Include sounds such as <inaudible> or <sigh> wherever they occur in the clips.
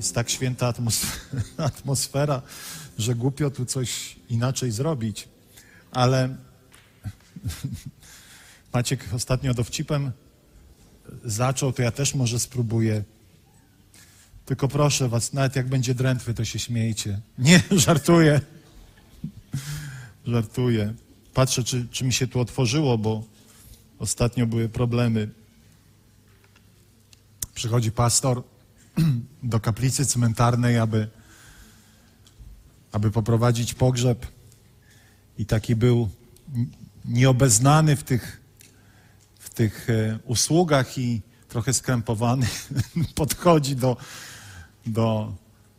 Jest tak święta <laughs> atmosfera, że głupio tu coś inaczej zrobić. Ale <laughs> Maciek ostatnio dowcipem zaczął, to ja też może spróbuję. Tylko proszę was, nawet jak będzie drętwy, to się śmiejcie. <laughs> Nie, żartuję. żartuję. Patrzę, czy, czy mi się tu otworzyło, bo ostatnio były problemy. Przychodzi pastor do kaplicy cmentarnej, aby, aby poprowadzić pogrzeb. I taki był nieobeznany w tych, w tych e, usługach i trochę skrępowany. <laughs> Podchodzi do, do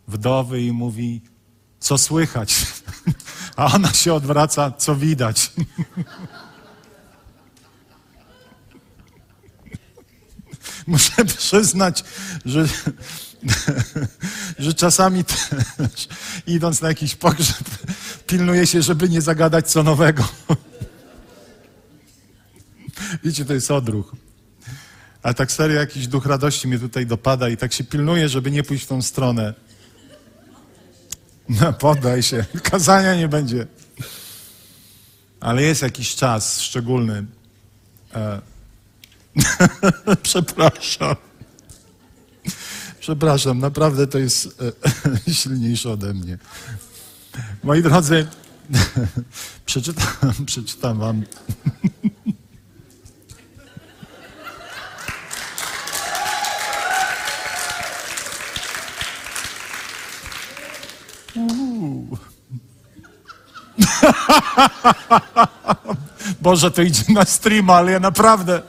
wdowy i mówi, co słychać? <laughs> A ona się odwraca, co widać. <laughs> Muszę <laughs> przyznać, że, że czasami <laughs> też, idąc na jakiś pogrzeb, pilnuje się, żeby nie zagadać co nowego. <laughs> Wiecie, to jest odruch. A tak serio jakiś duch radości mnie tutaj dopada i tak się pilnuje, żeby nie pójść w tą stronę. No, podaj się. Kazania nie będzie. Ale jest jakiś czas szczególny. E, <laughs> Przepraszam. Przepraszam, naprawdę to jest e, <laughs> silniejsze ode mnie. Moi drodzy, <laughs> przeczytam, przeczytam wam. Boże, to idzie na streama, ale ja naprawdę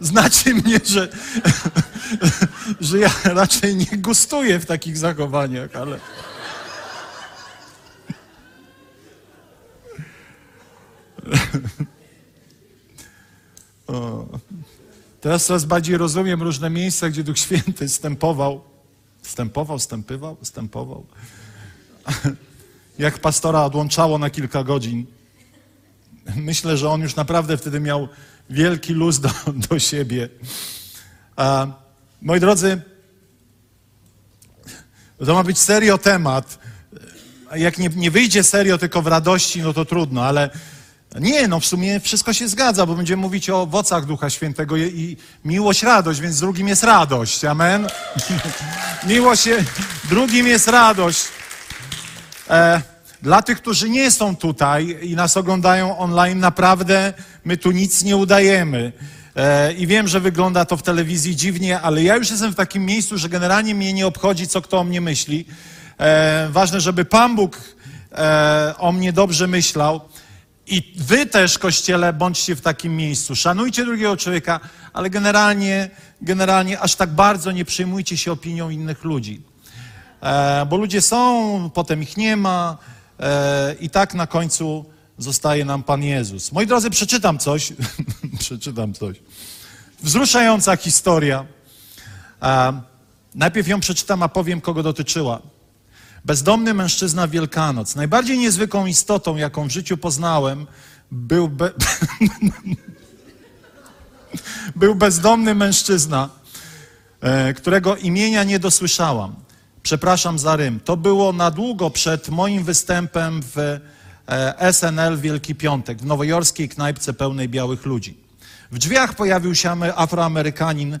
Znacie mnie, że, <laughs> że ja raczej nie gustuję w takich zachowaniach, ale. <laughs> O. Teraz coraz bardziej rozumiem różne miejsca, gdzie Duch Święty stępował. Stępował, stępywał, stępował. Jak pastora odłączało na kilka godzin. Myślę, że on już naprawdę wtedy miał wielki luz do, do siebie. A, moi drodzy, to ma być serio temat. Jak nie, nie wyjdzie serio, tylko w radości, no to trudno, ale nie, no w sumie wszystko się zgadza, bo będziemy mówić o owocach Ducha Świętego i miłość, radość, więc drugim jest radość. Amen. <laughs> miłość, drugim jest radość. E, dla tych, którzy nie są tutaj i nas oglądają online, naprawdę my tu nic nie udajemy. E, I wiem, że wygląda to w telewizji dziwnie, ale ja już jestem w takim miejscu, że generalnie mnie nie obchodzi, co kto o mnie myśli. E, ważne, żeby Pan Bóg e, o mnie dobrze myślał. I wy też, Kościele, bądźcie w takim miejscu. Szanujcie drugiego człowieka, ale generalnie, generalnie aż tak bardzo nie przejmujcie się opinią innych ludzi. E, bo ludzie są, potem ich nie ma e, i tak na końcu zostaje nam Pan Jezus. Moi drodzy, przeczytam coś. <laughs> przeczytam coś. Wzruszająca historia. Najpierw ją przeczytam, a powiem, kogo dotyczyła. Bezdomny mężczyzna Wielkanoc. Najbardziej niezwykłą istotą, jaką w życiu poznałem, był, be... <laughs> był bezdomny mężczyzna, e, którego imienia nie dosłyszałam. Przepraszam za rym. To było na długo przed moim występem w SNL Wielki Piątek, w nowojorskiej knajpce pełnej białych ludzi. W drzwiach pojawił się Afroamerykanin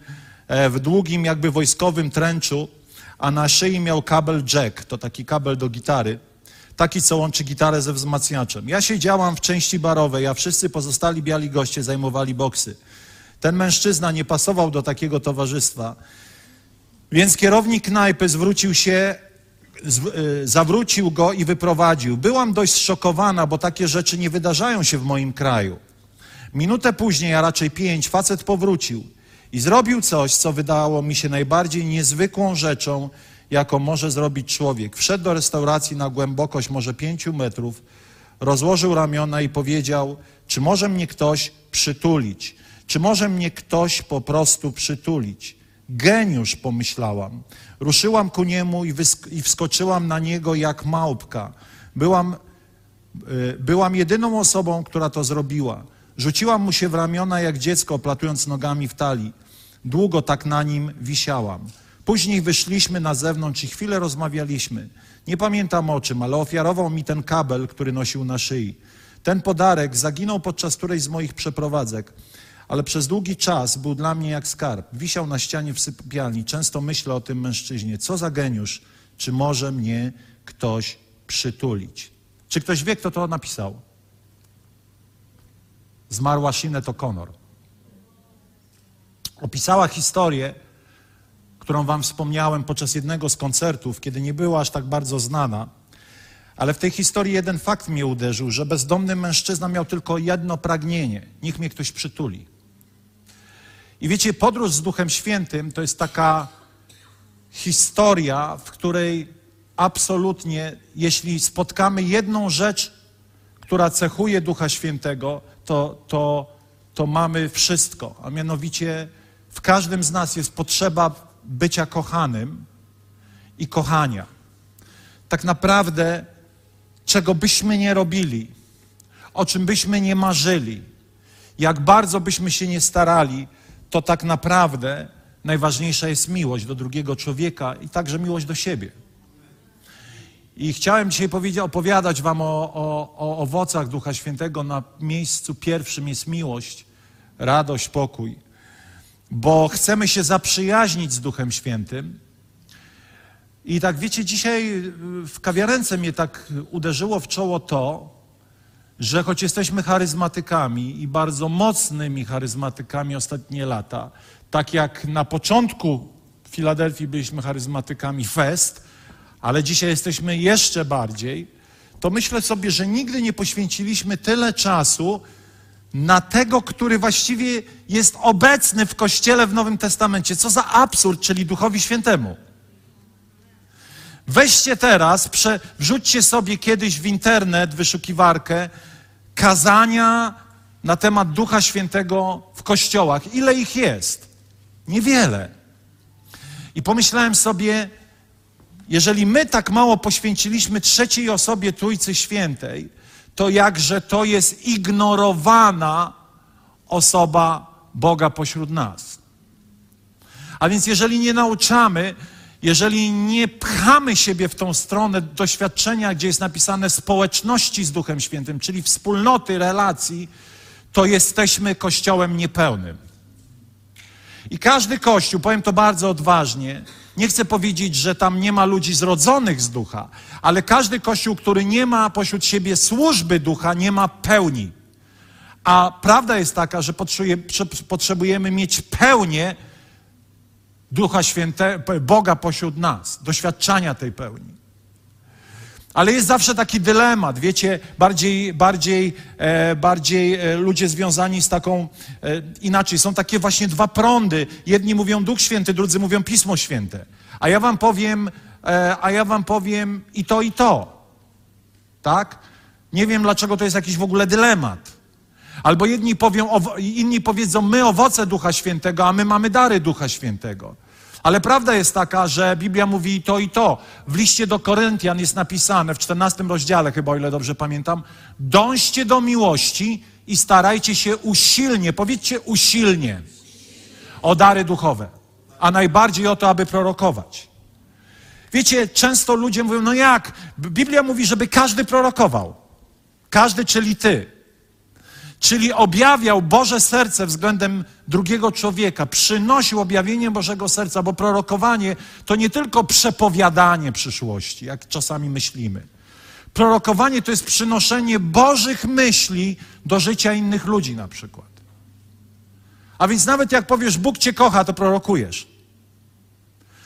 e, w długim, jakby wojskowym tręczu, a na szyi miał kabel jack, to taki kabel do gitary, taki, co łączy gitarę ze wzmacniaczem. Ja siedziałam w części barowej, a wszyscy pozostali biali goście zajmowali boksy. Ten mężczyzna nie pasował do takiego towarzystwa, więc kierownik knajpy zwrócił się zawrócił go i wyprowadził. Byłam dość zszokowana, bo takie rzeczy nie wydarzają się w moim kraju. Minutę później, a raczej pięć, facet powrócił i zrobił coś, co wydało mi się najbardziej niezwykłą rzeczą, jaką może zrobić człowiek. Wszedł do restauracji na głębokość może pięciu metrów, rozłożył ramiona i powiedział: Czy może mnie ktoś przytulić? Czy może mnie ktoś po prostu przytulić? Geniusz, pomyślałam. Ruszyłam ku niemu i, i wskoczyłam na niego jak małpka. Byłam Y, Byłam jedyną osobą, która to zrobiła. Rzuciłam mu się w ramiona jak dziecko, platując nogami w talii. Długo tak na nim wisiałam. Później wyszliśmy na zewnątrz i chwilę rozmawialiśmy. Nie pamiętam o czym, ale ofiarował mi ten kabel, który nosił na szyi. Ten podarek zaginął podczas którejś z moich przeprowadzek, ale przez długi czas był dla mnie jak skarb. Wisiał na ścianie w sypialni. Często myślę o tym mężczyźnie. Co za geniusz? Czy może mnie ktoś przytulić? Czy ktoś wie, kto to napisał? Zmarła Sinead O'Connor. Opisała historię, którą wam wspomniałem podczas jednego z koncertów, kiedy nie była aż tak bardzo znana. Ale w tej historii jeden fakt mnie uderzył, że bezdomny mężczyzna miał tylko jedno pragnienie. Niech mnie ktoś przytuli. I wiecie, podróż z Duchem Świętym to jest taka historia, w której absolutnie, jeśli spotkamy jedną rzecz, która cechuje Ducha Świętego, to, to, to mamy wszystko. A mianowicie w każdym z nas jest potrzeba bycia kochanym i kochania. Tak naprawdę, czego byśmy nie robili, o czym byśmy nie marzyli, jak bardzo byśmy się nie starali, to tak naprawdę najważniejsza jest miłość do drugiego człowieka i także miłość do siebie. I chciałem dzisiaj opowiadać Wam o, o, o owocach Ducha Świętego. Na miejscu pierwszym jest miłość, radość, pokój, bo chcemy się zaprzyjaźnić z Duchem Świętym. I tak wiecie, dzisiaj w kawiarence mnie tak uderzyło w czoło to, że choć jesteśmy charyzmatykami i bardzo mocnymi charyzmatykami ostatnie lata, tak jak na początku w Filadelfii byliśmy charyzmatykami fest, ale dzisiaj jesteśmy jeszcze bardziej, to myślę sobie, że nigdy nie poświęciliśmy tyle czasu na tego, który właściwie jest obecny w Kościele w Nowym Testamencie. Co za absurd, czyli Duchowi Świętemu. Weźcie teraz, prze, wrzućcie sobie kiedyś w internet wyszukiwarkę kazania na temat Ducha Świętego w kościołach. Ile ich jest? Niewiele. I pomyślałem sobie, jeżeli my tak mało poświęciliśmy trzeciej osobie Trójcy Świętej, to jakże to jest ignorowana osoba Boga pośród nas. A więc jeżeli nie nauczamy, jeżeli nie pchamy siebie w tą stronę doświadczenia, gdzie jest napisane społeczności z Duchem Świętym, czyli wspólnoty, relacji, to jesteśmy kościołem niepełnym. I każdy kościół, powiem to bardzo odważnie, nie chcę powiedzieć, że tam nie ma ludzi zrodzonych z ducha, ale każdy kościół, który nie ma pośród siebie służby ducha, nie ma pełni. A prawda jest taka, że potrzebujemy mieć pełnię Ducha Świętego, Boga pośród nas, doświadczania tej pełni. Ale jest zawsze taki dylemat, wiecie, bardziej, bardziej, e, bardziej e, ludzie związani z taką, e, inaczej, są takie właśnie dwa prądy. Jedni mówią Duch Święty, drudzy mówią Pismo Święte. A ja wam powiem, e, a ja wam powiem i to, i to. Tak? Nie wiem, dlaczego to jest jakiś w ogóle dylemat. Albo jedni powią, inni powiedzą, my owoce Ducha Świętego, a my mamy dary Ducha Świętego. Ale prawda jest taka, że Biblia mówi to i to. W liście do Koryntian jest napisane w 14 rozdziale, chyba o ile dobrze pamiętam, dążcie do miłości i starajcie się usilnie, powiedzcie usilnie, o dary duchowe, a najbardziej o to, aby prorokować. Wiecie, często ludzie mówią, no jak? Biblia mówi, żeby każdy prorokował. Każdy, czyli ty czyli objawiał Boże serce względem drugiego człowieka, przynosił objawienie Bożego serca, bo prorokowanie to nie tylko przepowiadanie przyszłości, jak czasami myślimy. Prorokowanie to jest przynoszenie Bożych myśli do życia innych ludzi na przykład. A więc nawet jak powiesz, Bóg cię kocha, to prorokujesz.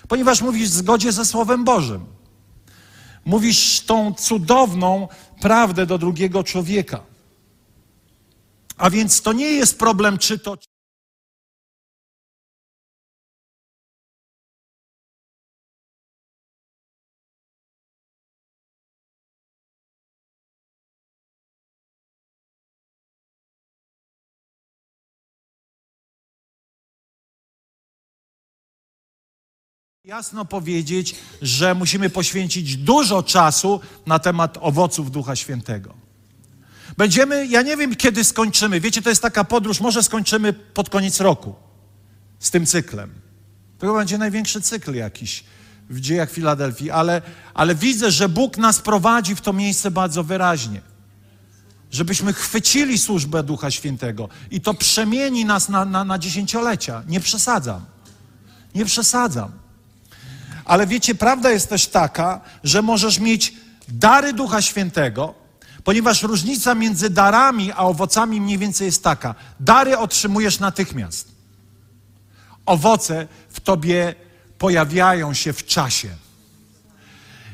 Ponieważ mówisz w zgodzie ze Słowem Bożym. Mówisz tą cudowną prawdę do drugiego człowieka. A więc to nie jest problem, czy to. jasno powiedzieć, że musimy poświęcić dużo czasu na temat owoców Ducha Świętego. Będziemy, ja nie wiem kiedy skończymy. Wiecie, to jest taka podróż, może skończymy pod koniec roku z tym cyklem. To będzie największy cykl jakiś w dziejach Filadelfii, ale, ale widzę, że Bóg nas prowadzi w to miejsce bardzo wyraźnie. Żebyśmy chwycili służbę Ducha Świętego i to przemieni nas na, na, na dziesięciolecia. Nie przesadzam. Nie przesadzam. Ale wiecie, prawda jest też taka, że możesz mieć dary Ducha Świętego, ponieważ różnica między darami a owocami mniej więcej jest taka. Dary otrzymujesz natychmiast. Owoce w tobie pojawiają się w czasie.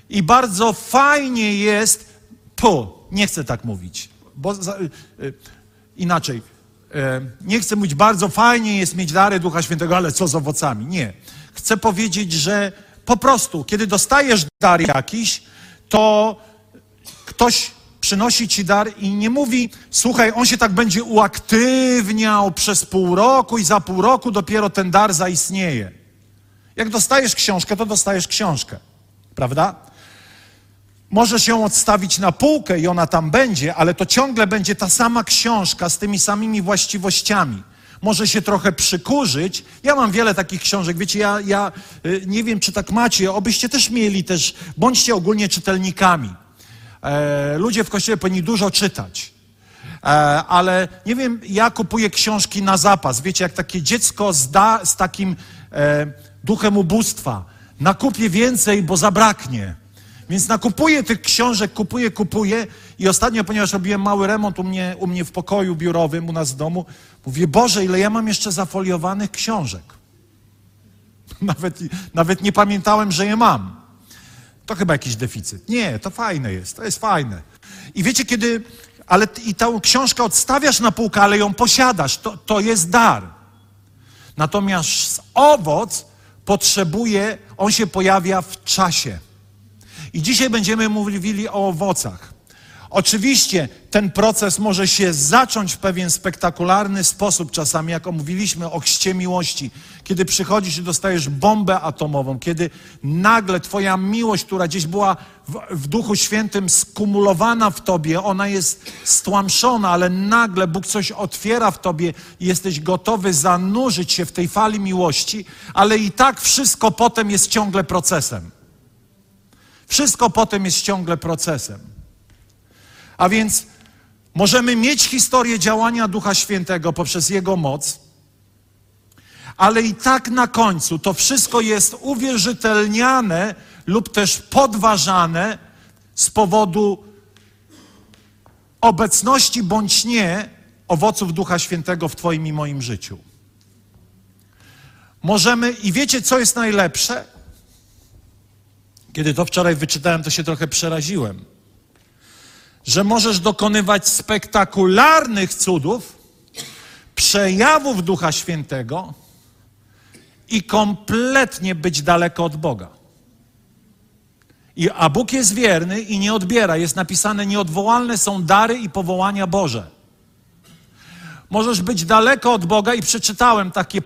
I bardzo fajnie jest, pu, nie chcę tak mówić, bo za, y, y, inaczej. Y, nie chcę mówić, bardzo fajnie jest mieć dary Ducha Świętego, ale co z owocami? Nie. Chcę powiedzieć, że po prostu, kiedy dostajesz dar jakiś, to ktoś przynosi ci dar i nie mówi, słuchaj, on się tak będzie uaktywniał przez pół roku i za pół roku dopiero ten dar zaistnieje. Jak dostajesz książkę, to dostajesz książkę, prawda? Możesz ją odstawić na półkę i ona tam będzie, ale to ciągle będzie ta sama książka z tymi samymi właściwościami może się trochę przykurzyć. Ja mam wiele takich książek. Wiecie, ja, ja y, nie wiem, czy tak macie, obyście też mieli też, bądźcie ogólnie czytelnikami. E, ludzie w kościele powinni dużo czytać. E, ale nie wiem, ja kupuję książki na zapas. Wiecie, jak takie dziecko z, da, z takim e, duchem ubóstwa. Nakupię więcej, bo zabraknie. Więc nakupuję tych książek, kupuję, kupuję i ostatnio, ponieważ robiłem mały remont u mnie, u mnie w pokoju biurowym, u nas w domu, mówię, Boże, ile ja mam jeszcze zafoliowanych książek. <laughs> Nawet, nawet nie pamiętałem, że je mam. To chyba jakiś deficyt. Nie, to fajne jest, to jest fajne. I wiecie, kiedy, ale i tę książkę odstawiasz na półkę, ale ją posiadasz, to, to jest dar. Natomiast owoc potrzebuje, on się pojawia w czasie. I dzisiaj będziemy mówili o owocach. Oczywiście ten proces może się zacząć w pewien spektakularny sposób, czasami jak omówiliśmy o chrzcie miłości, kiedy przychodzisz i dostajesz bombę atomową, kiedy nagle Twoja miłość, która gdzieś była w, w Duchu Świętym skumulowana w Tobie, ona jest stłamszona, ale nagle Bóg coś otwiera w Tobie i jesteś gotowy zanurzyć się w tej fali miłości, ale i tak wszystko potem jest ciągle procesem. Wszystko potem jest ciągle procesem. A więc możemy mieć historię działania Ducha Świętego poprzez Jego moc, ale i tak na końcu to wszystko jest uwierzytelniane lub też podważane z powodu obecności bądź nie owoców Ducha Świętego w Twoim i moim życiu. Możemy, i wiecie, co jest najlepsze? Kiedy to wczoraj wyczytałem, to się trochę przeraziłem. Że możesz dokonywać spektakularnych cudów, przejawów Ducha Świętego i kompletnie być daleko od Boga. I, a Bóg jest wierny i nie odbiera. Jest napisane, nieodwołalne są dary i powołania Boże. Możesz być daleko od Boga i przeczytałem takie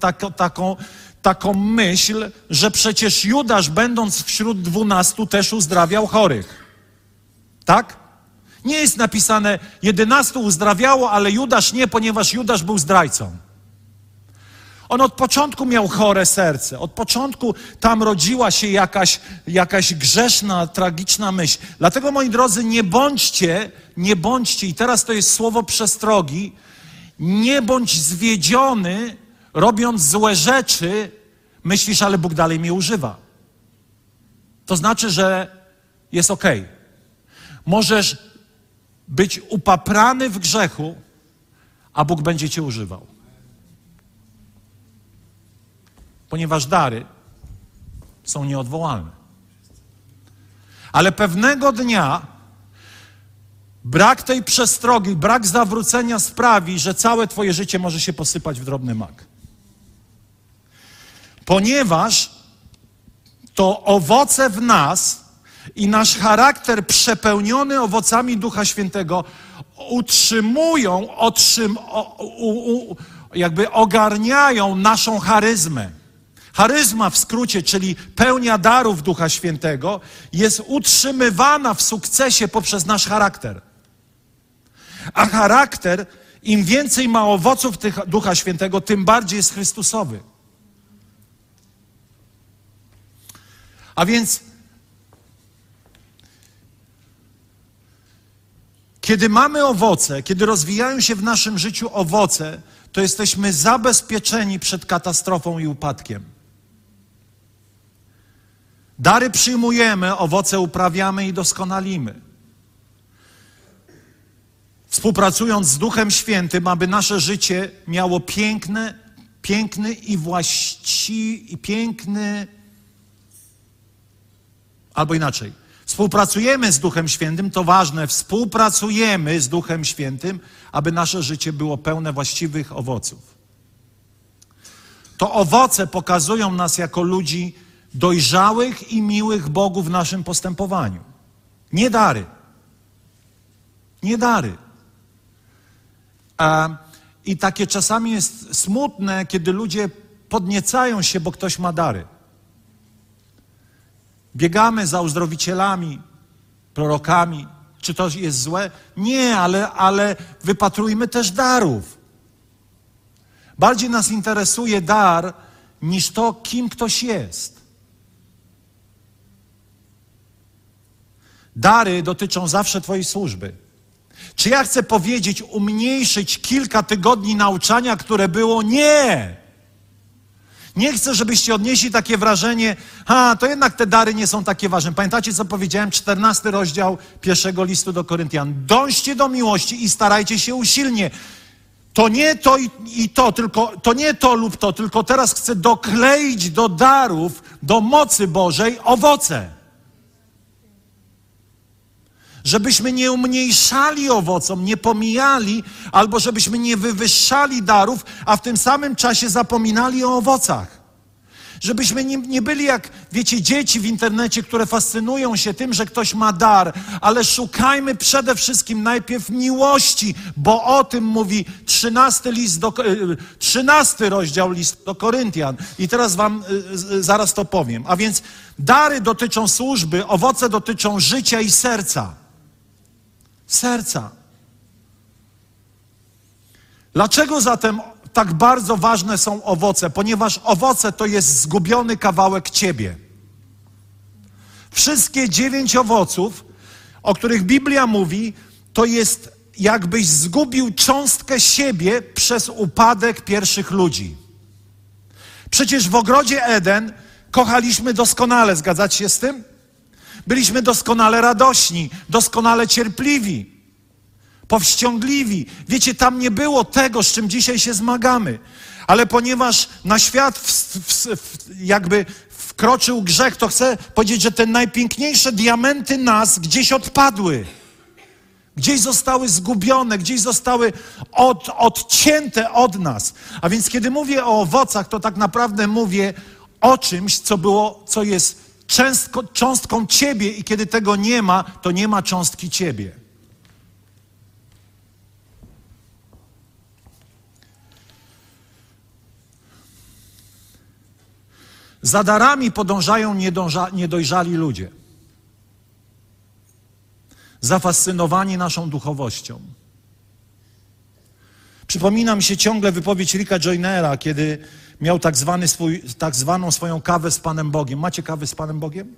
tak, taką, taką myśl, że przecież Judasz, będąc wśród dwunastu, też uzdrawiał chorych. Tak? Nie jest napisane, jedenastu uzdrawiało, ale Judasz nie, ponieważ Judasz był zdrajcą. On od początku miał chore serce. Od początku tam rodziła się jakaś, jakaś grzeszna, tragiczna myśl. Dlatego, moi drodzy, nie bądźcie, nie bądźcie, i teraz to jest słowo przestrogi, nie bądź zwiedziony robiąc złe rzeczy, myślisz, ale Bóg dalej mnie używa. To znaczy, że jest ok. Możesz być upaprany w grzechu, a Bóg będzie cię używał. Ponieważ dary są nieodwołalne. Ale pewnego dnia brak tej przestrogi, brak zawrócenia sprawi, że całe Twoje życie może się posypać w drobny mak. Ponieważ to owoce w nas i nasz charakter przepełniony owocami Ducha Świętego utrzymują, otrzym, o, u, u, jakby ogarniają naszą charyzmę. Charyzma w skrócie, czyli pełnia darów Ducha Świętego, jest utrzymywana w sukcesie poprzez nasz charakter. A charakter, im więcej ma owoców tych Ducha Świętego, tym bardziej jest Chrystusowy. A więc, kiedy mamy owoce, kiedy rozwijają się w naszym życiu owoce, to jesteśmy zabezpieczeni przed katastrofą i upadkiem. Dary przyjmujemy, owoce uprawiamy i doskonalimy. Współpracując z Duchem Świętym, aby nasze życie miało piękne, piękny i właściwy, i piękny, albo inaczej. Współpracujemy z Duchem Świętym, to ważne, współpracujemy z Duchem Świętym, aby nasze życie było pełne właściwych owoców. To owoce pokazują nas jako ludzi dojrzałych i miłych Bogu w naszym postępowaniu. Nie dary. Nie dary. I takie czasami jest smutne, kiedy ludzie podniecają się, bo ktoś ma dary. Biegamy za uzdrowicielami, prorokami. Czy to jest złe? Nie, ale, ale wypatrujmy też darów. Bardziej nas interesuje dar niż to, kim ktoś jest. Dary dotyczą zawsze Twojej służby. Czy ja chcę powiedzieć, umniejszyć kilka tygodni nauczania, które było? Nie! Nie chcę, żebyście odnieśli takie wrażenie, a to jednak te dary nie są takie ważne. Pamiętacie, co powiedziałem? 14 rozdział pierwszego listu do Koryntian. Dążcie do miłości i starajcie się usilnie. To nie to i, i to, tylko to nie to lub to, tylko teraz chcę dokleić do darów, do mocy Bożej owoce żebyśmy nie umniejszali owocom, nie pomijali, albo żebyśmy nie wywyższali darów, a w tym samym czasie zapominali o owocach. Żebyśmy nie, nie, byli jak, wiecie, dzieci w internecie, które fascynują się tym, że ktoś ma dar, ale szukajmy przede wszystkim najpierw miłości, bo o tym mówi 13, list do, 13 e, rozdział list do Koryntian. I teraz wam e, e, zaraz to powiem. A więc dary dotyczą służby, owoce dotyczą życia i serca serca. Dlaczego zatem tak bardzo ważne są owoce? Ponieważ owoce to jest zgubiony kawałek ciebie. Wszystkie dziewięć owoców, o których Biblia mówi, to jest jakbyś zgubił cząstkę siebie przez upadek pierwszych ludzi. Przecież w ogrodzie Eden kochaliśmy doskonale, zgadzacie się z tym? Byliśmy doskonale radośni, doskonale cierpliwi, powściągliwi. Wiecie, tam nie było tego, z czym dzisiaj się zmagamy. Ale ponieważ na świat w, w, w, jakby wkroczył grzech, to chcę powiedzieć, że te najpiękniejsze diamenty nas gdzieś odpadły. Gdzieś zostały zgubione, gdzieś zostały od, odcięte od nas. A więc kiedy mówię o owocach, to tak naprawdę mówię o czymś, co było, co jest cząstko, cząstką Ciebie i kiedy tego nie ma, to nie ma cząstki Ciebie. Za darami podążają niedojrzali ludzie. Zafascynowani naszą duchowością. Przypomina mi się ciągle wypowiedź Ricka Joynera, kiedy miał tak, zwany swój, tak zwaną swoją kawę z Panem Bogiem. Macie kawę z Panem Bogiem?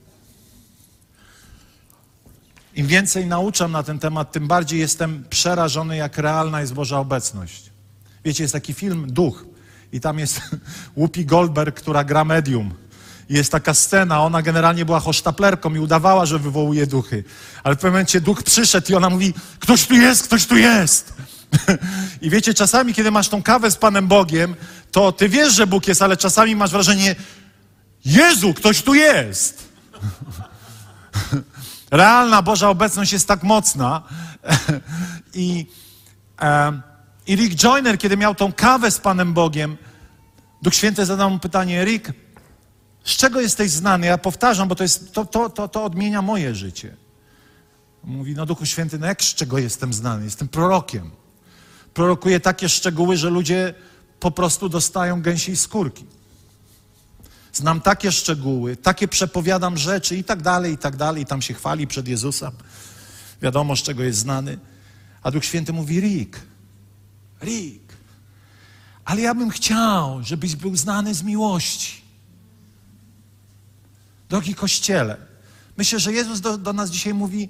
Im więcej nauczam na ten temat, tym bardziej jestem przerażony, jak realna jest Boża obecność. Wiecie, jest taki film Duch i tam jest <laughs> Whoopi Goldberg, która gra medium. I jest taka scena, ona generalnie była hosztaplerką i udawała, że wywołuje duchy. Ale w pewnym momencie duch przyszedł i ona mówi, ktoś tu jest, ktoś tu jest. <laughs> I wiecie, czasami, kiedy masz tą kawę z Panem Bogiem, to ty wiesz, że Bóg jest, ale czasami masz wrażenie, Jezu, ktoś tu jest. <laughs> Realna Boża obecność jest tak mocna. <laughs> I, I Rick Joyner, kiedy miał tą kawę z Panem Bogiem, Duch Święty zadał mu pytanie, Rick, z czego jesteś znany? Ja powtarzam, bo to, jest, to, to, to, to odmienia moje życie. Mówi, no Duchu Święty, no jak z czego jestem znany? Jestem prorokiem. Prorokuję takie szczegóły, że ludzie po prostu dostają gęsiej skórki. Znam takie szczegóły, takie przepowiadam rzeczy i tak dalej, i tak dalej. I tam się chwali przed Jezusem. Wiadomo, z czego jest znany. A Duch Święty mówi, Rick, Rick, ale ja bym chciał, żebyś był znany z miłości. Drogi Kościele, myślę, że Jezus do, do nas dzisiaj mówi,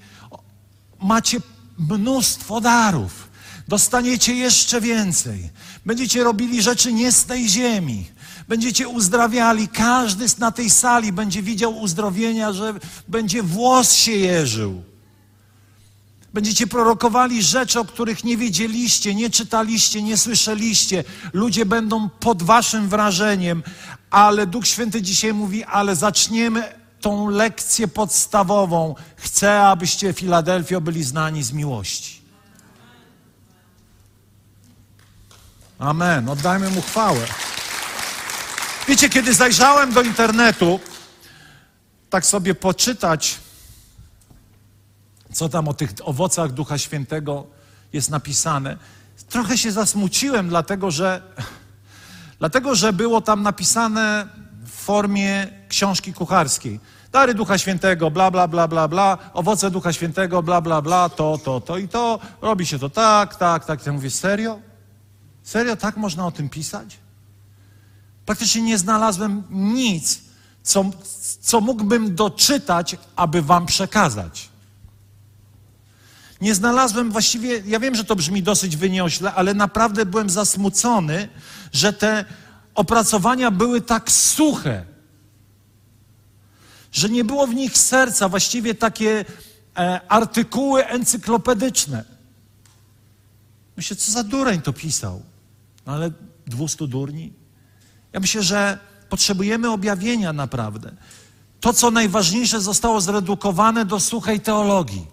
macie mnóstwo darów, dostaniecie jeszcze więcej, będziecie robili rzeczy nie z tej ziemi, będziecie uzdrawiali, każdy na tej sali będzie widział uzdrowienia, że będzie włos się jeżył. Będziecie prorokowali rzeczy, o których nie wiedzieliście, nie czytaliście, nie słyszeliście. Ludzie będą pod waszym wrażeniem, ale Duch Święty dzisiaj mówi, ale zaczniemy tą lekcję podstawową. Chcę, abyście Filadelfio byli znani z miłości. Amen. Oddajmy mu chwałę. Wiecie, kiedy zajrzałem do internetu, tak sobie poczytać, co tam o tych owocach Ducha Świętego jest napisane, trochę się zasmuciłem, dlatego że, <laughs> dlatego, że było tam napisane w formie książki kucharskiej. Dary Ducha Świętego, bla, bla, bla, bla, bla, owoce Ducha Świętego, bla, bla, bla, to, to, to i to, robi się to tak, tak, tak. Ja mówię, serio? Serio tak można o tym pisać? Praktycznie nie znalazłem nic, co, co mógłbym doczytać, aby wam przekazać. Nie znalazłem właściwie, ja wiem, że to brzmi dosyć wyniośle, ale naprawdę byłem zasmucony, że te opracowania były tak suche, że nie było w nich serca, właściwie takie e, artykuły encyklopedyczne. Myślę, co za dureń to pisał. No ale dwustu durni? Ja myślę, że potrzebujemy objawienia naprawdę. To, co najważniejsze, zostało zredukowane do suchej teologii.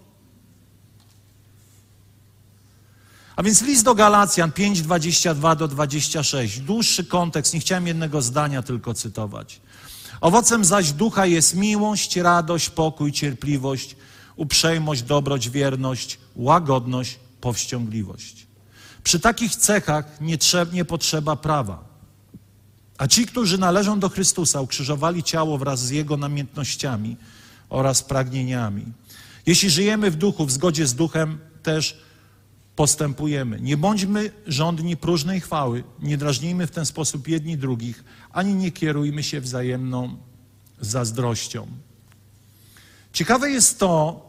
A więc list do Galacjan 5, 22 do 26. Dłuższy kontekst, nie chciałem jednego zdania tylko cytować. Owocem zaś ducha jest miłość, radość, pokój, cierpliwość, uprzejmość, dobroć, wierność, łagodność, powściągliwość. Przy takich cechach nie, trzeba, nie potrzeba prawa. A ci, którzy należą do Chrystusa, ukrzyżowali ciało wraz z Jego namiętnościami oraz pragnieniami. Jeśli żyjemy w duchu, w zgodzie z duchem, też postępujemy. Nie bądźmy rządni próżnej chwały, nie drażnijmy w ten sposób jedni drugich, ani nie kierujmy się wzajemną zazdrością. Ciekawe jest to,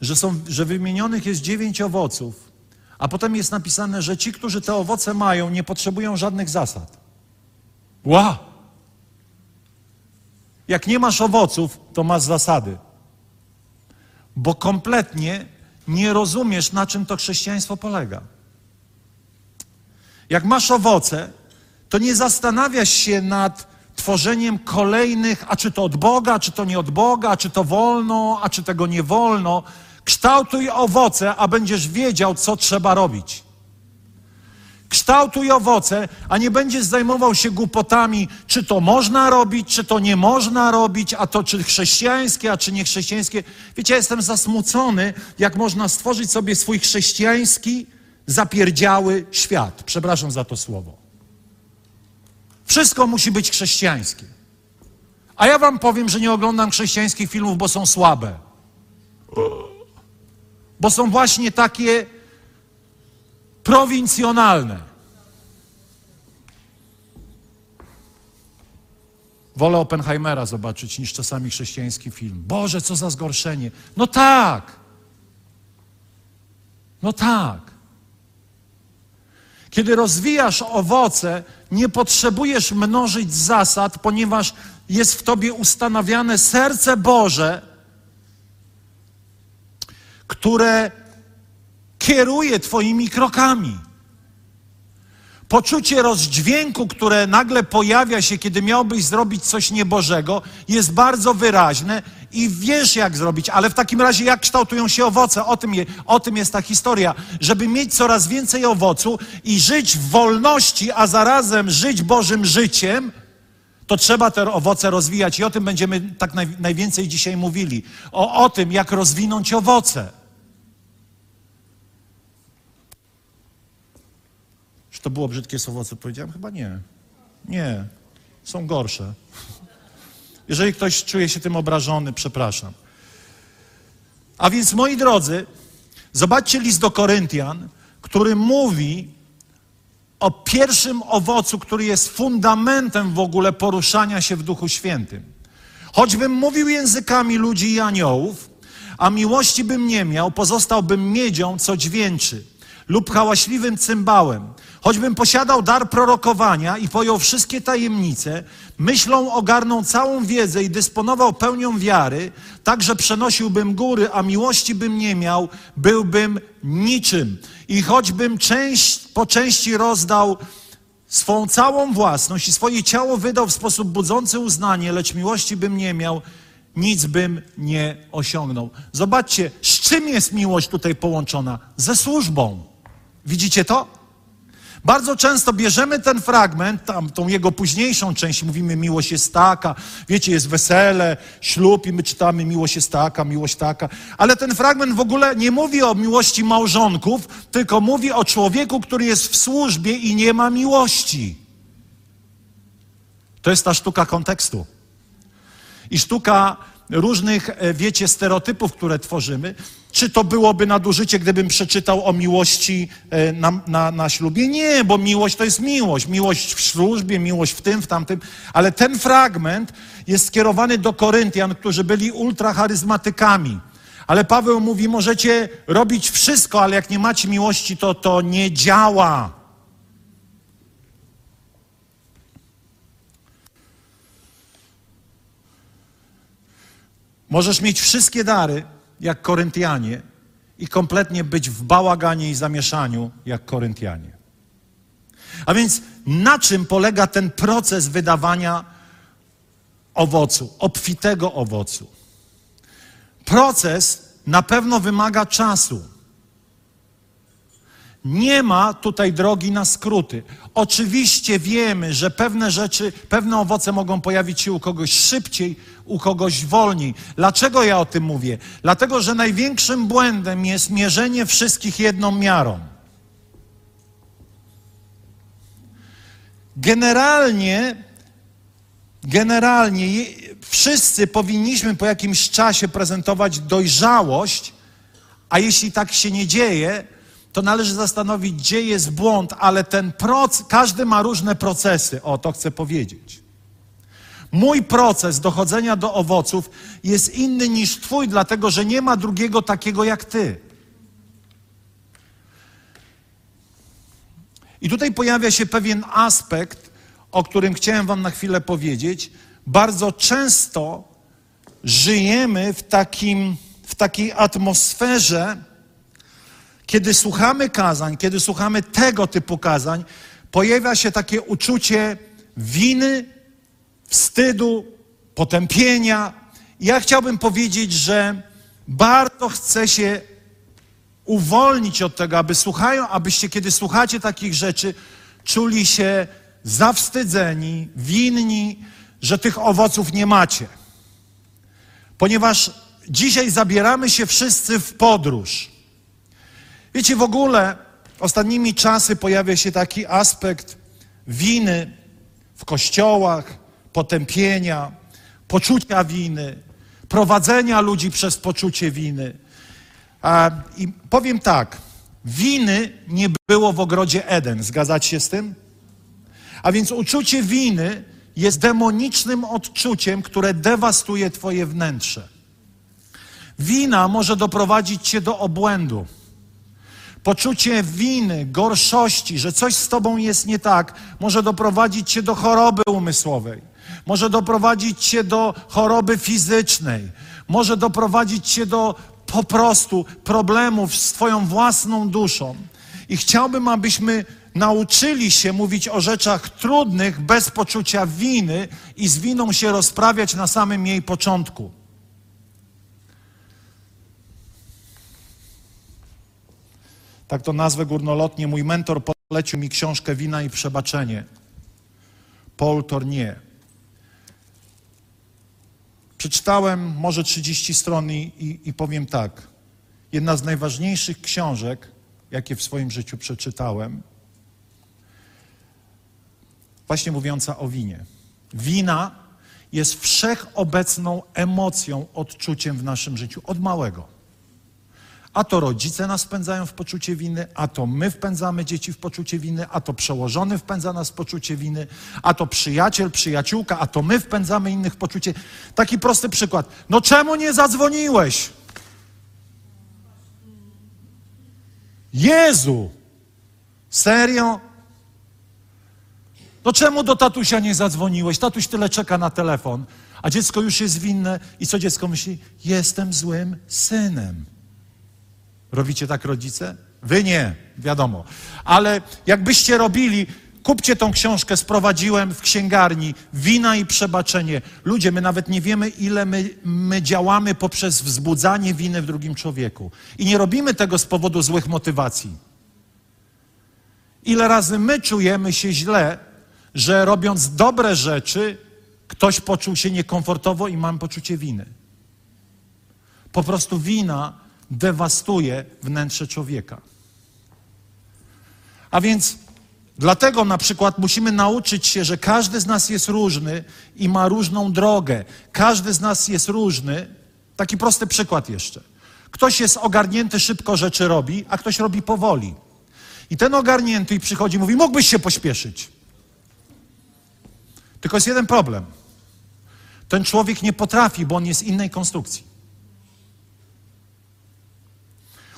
że, są, że wymienionych jest dziewięć owoców, a potem jest napisane, że ci, którzy te owoce mają, nie potrzebują żadnych zasad. Ła! Jak nie masz owoców, to masz zasady. Bo kompletnie nie rozumiesz, na czym to chrześcijaństwo polega. Jak masz owoce, to nie zastanawiasz się nad tworzeniem kolejnych, a czy to od Boga, czy to nie od Boga, a czy to wolno, a czy tego nie wolno. Kształtuj owoce, a będziesz wiedział, co trzeba robić. Kształtuj owoce, a nie będziesz zajmował się głupotami, czy to można robić, czy to nie można robić, a to czy chrześcijańskie, a czy niechrześcijańskie. Wiecie, ja jestem zasmucony, jak można stworzyć sobie swój chrześcijański, zapierdziały świat. Przepraszam za to słowo. Wszystko musi być chrześcijańskie. A ja wam powiem, że nie oglądam chrześcijańskich filmów, bo są słabe. Bo są właśnie takie prowincjonalne. Wolę Oppenheimera zobaczyć niż czasami chrześcijański film. Boże, co za zgorszenie. No tak. No tak. Kiedy rozwijasz owoce, nie potrzebujesz mnożyć zasad, ponieważ jest w tobie ustanawiane serce Boże, które kieruje Twoimi krokami. Poczucie rozdźwięku, które nagle pojawia się, kiedy miałbyś zrobić coś niebożego, jest bardzo wyraźne i wiesz, jak zrobić. Ale w takim razie, jak kształtują się owoce? O tym, je, o tym jest ta historia. Żeby mieć coraz więcej owocu i żyć w wolności, a zarazem żyć Bożym życiem, to trzeba te owoce rozwijać. I o tym będziemy tak naj, najwięcej dzisiaj mówili. O, o tym, jak rozwinąć owoce. To było brzydkie słowo, co powiedziałem? Chyba nie. Nie. Są gorsze. Jeżeli ktoś czuje się tym obrażony, przepraszam. A więc, moi drodzy, zobaczcie list do Koryntian, który mówi o pierwszym owocu, który jest fundamentem w ogóle poruszania się w Duchu Świętym. Choćbym mówił językami ludzi i aniołów, a miłości bym nie miał, pozostałbym miedzią, co dźwięczy, lub hałaśliwym cymbałem. Choćbym posiadał dar prorokowania i pojął wszystkie tajemnice, myślą ogarnął całą wiedzę i dysponował pełnią wiary, tak że przenosiłbym góry, a miłości bym nie miał, byłbym niczym. I choćbym część po części rozdał swą całą własność i swoje ciało wydał w sposób budzący uznanie, lecz miłości bym nie miał, nic bym nie osiągnął. Zobaczcie, z czym jest miłość tutaj połączona? Ze służbą. Widzicie to? Bardzo często bierzemy ten fragment, tam, tą jego późniejszą część, mówimy miłość jest taka, wiecie, jest wesele, ślub i my czytamy miłość jest taka, miłość taka, ale ten fragment w ogóle nie mówi o miłości małżonków, tylko mówi o człowieku, który jest w służbie i nie ma miłości. To jest ta sztuka kontekstu. I sztuka różnych, e, wiecie, stereotypów, które tworzymy. Czy to byłoby nadużycie, gdybym przeczytał o miłości e, na, na, na ślubie? Nie, bo miłość to jest miłość. Miłość w służbie, miłość w tym, w tamtym. Ale ten fragment jest skierowany do Koryntian, którzy byli ultracharyzmatykami. Ale Paweł mówi, możecie robić wszystko, ale jak nie macie miłości, to to nie działa. Możesz mieć wszystkie dary, jak Koryntianie, i kompletnie być w bałaganie i zamieszaniu, jak Koryntianie. A więc na czym polega ten proces wydawania owocu, obfitego owocu? Proces na pewno wymaga czasu. Nie ma tutaj drogi na skróty. Oczywiście wiemy, że pewne rzeczy, pewne owoce mogą pojawić się u kogoś szybciej, u kogoś wolniej. Dlaczego ja o tym mówię? Dlatego, że największym błędem jest mierzenie wszystkich jedną miarą. Generalnie, generalnie wszyscy powinniśmy po jakimś czasie prezentować dojrzałość, a jeśli tak się nie dzieje, to należy zastanowić, gdzie jest błąd, ale ten proces, każdy ma różne procesy. O, to chcę powiedzieć. Mój proces dochodzenia do owoców jest inny niż Twój, dlatego że nie ma drugiego takiego jak Ty. I tutaj pojawia się pewien aspekt, o którym chciałem Wam na chwilę powiedzieć. Bardzo często żyjemy w, takim, w takiej atmosferze, kiedy słuchamy kazań, kiedy słuchamy tego typu kazań, pojawia się takie uczucie winy, wstydu, potępienia. Ja chciałbym powiedzieć, że bardzo chcę się uwolnić od tego, aby słuchają, abyście, kiedy słuchacie takich rzeczy, czuli się zawstydzeni, winni, że tych owoców nie macie. Ponieważ dzisiaj zabieramy się wszyscy w podróż. Wiecie, w ogóle ostatnimi czasy pojawia się taki aspekt winy w kościołach, potępienia, poczucia winy, prowadzenia ludzi przez poczucie winy. I powiem tak, winy nie było w ogrodzie Eden. Zgadzacie się z tym? A więc uczucie winy jest demonicznym odczuciem, które dewastuje Twoje wnętrze. Wina może doprowadzić Cię do obłędu. Poczucie winy, gorszości, że coś z Tobą jest nie tak, może doprowadzić Cię do choroby umysłowej może doprowadzić cię do choroby fizycznej, może doprowadzić cię do po prostu problemów z Twoją własną duszą. I chciałbym, abyśmy nauczyli się mówić o rzeczach trudnych bez poczucia winy i z winą się rozprawiać na samym jej początku. Tak to nazwę górnolotnie. Mój mentor polecił mi książkę Wina i Przebaczenie. Paul Tournier. Przeczytałem może 30 stron i, i, powiem tak. Jedna z najważniejszych książek, jakie w swoim życiu przeczytałem, właśnie mówiąca o winie. Wina jest wszechobecną emocją, odczuciem w naszym życiu od małego. A to rodzice nas wpędzają w poczucie winy, a to my wpędzamy dzieci w poczucie winy, a to przełożony wpędza nas w poczucie winy, a to przyjaciel, przyjaciółka, a to my wpędzamy innych w poczucie. Taki prosty przykład. No czemu nie zadzwoniłeś? Jezu! Serio? No czemu do tatusia nie zadzwoniłeś? Tatuś tyle czeka na telefon, a dziecko już jest winne. I co dziecko myśli? Jestem złym synem. Robicie tak rodzice? Wy nie, wiadomo. Ale jakbyście robili, kupcie tą książkę, sprowadziłem w księgarni, wina i przebaczenie. Ludzie, my nawet nie wiemy, ile my, my działamy poprzez wzbudzanie winy w drugim człowieku. I nie robimy tego z powodu złych motywacji. Ile razy my czujemy się źle, że robiąc dobre rzeczy, ktoś poczuł się niekomfortowo i mam poczucie winy. Po prostu wina dewastuje wnętrze człowieka. A więc dlatego na przykład musimy nauczyć się, że każdy z nas jest różny i ma różną drogę. Każdy z nas jest różny. Taki prosty przykład jeszcze. Ktoś jest ogarnięty, szybko rzeczy robi, a ktoś robi powoli. I ten ogarnięty i przychodzi, mówi: Mógłbyś się pośpieszyć. Tylko jest jeden problem. Ten człowiek nie potrafi, bo on jest innej konstrukcji.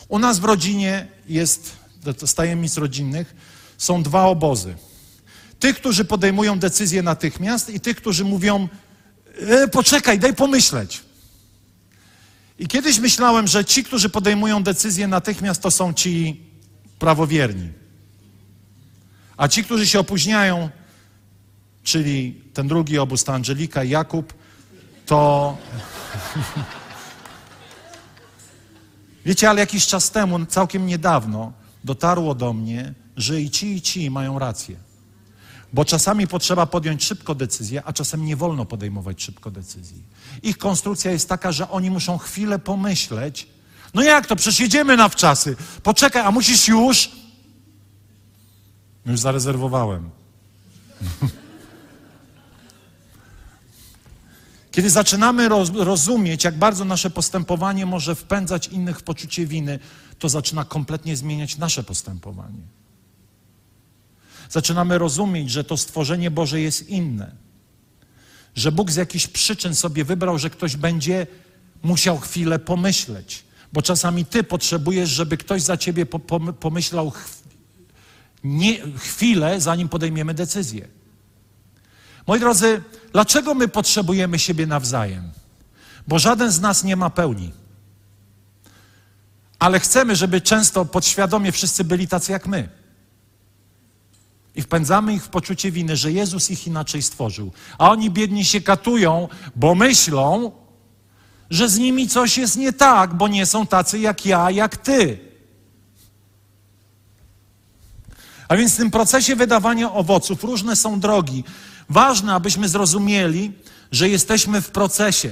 U nas w rodzinie jest, z tajemnic rodzinnych, są dwa obozy. Tych, którzy podejmują decyzje natychmiast i tych, którzy mówią, e, poczekaj, daj pomyśleć. I kiedyś myślałem, że ci, którzy podejmują decyzje natychmiast, to są ci prawowierni. A ci, którzy się opóźniają, czyli ten drugi obóz, ta Angelika i Jakub, to <laughs> Wiecie, ale jakiś czas temu, całkiem niedawno, dotarło do mnie, że i ci, i ci mają rację. Bo czasami potrzeba podjąć szybko decyzję, a czasem nie wolno podejmować szybko decyzji. Ich konstrukcja jest taka, że oni muszą chwilę pomyśleć. No jak to? Przecież jedziemy na wczasy. Poczekaj, a musisz już? Już zarezerwowałem. <laughs> Kiedy zaczynamy rozumieć, jak bardzo nasze postępowanie może wpędzać innych w poczucie winy, to zaczyna kompletnie zmieniać nasze postępowanie. Zaczynamy rozumieć, że to stworzenie Boże jest inne. Że Bóg z jakichś przyczyn sobie wybrał, że ktoś będzie musiał chwilę pomyśleć. Bo czasami ty potrzebujesz, żeby ktoś za ciebie pomyślał chwilę, zanim podejmiemy decyzję. Moi drodzy, dlaczego my potrzebujemy siebie nawzajem? Bo żaden z nas nie ma pełni. Ale chcemy, żeby często podświadomie wszyscy byli tacy jak my. I wpędzamy ich w poczucie winy, że Jezus ich inaczej stworzył. A oni biedni się katują, bo myślą, że z nimi coś jest nie tak, bo nie są tacy jak ja, jak ty. A więc w tym procesie wydawania owoców różne są drogi. Ważne, abyśmy zrozumieli, że jesteśmy w procesie.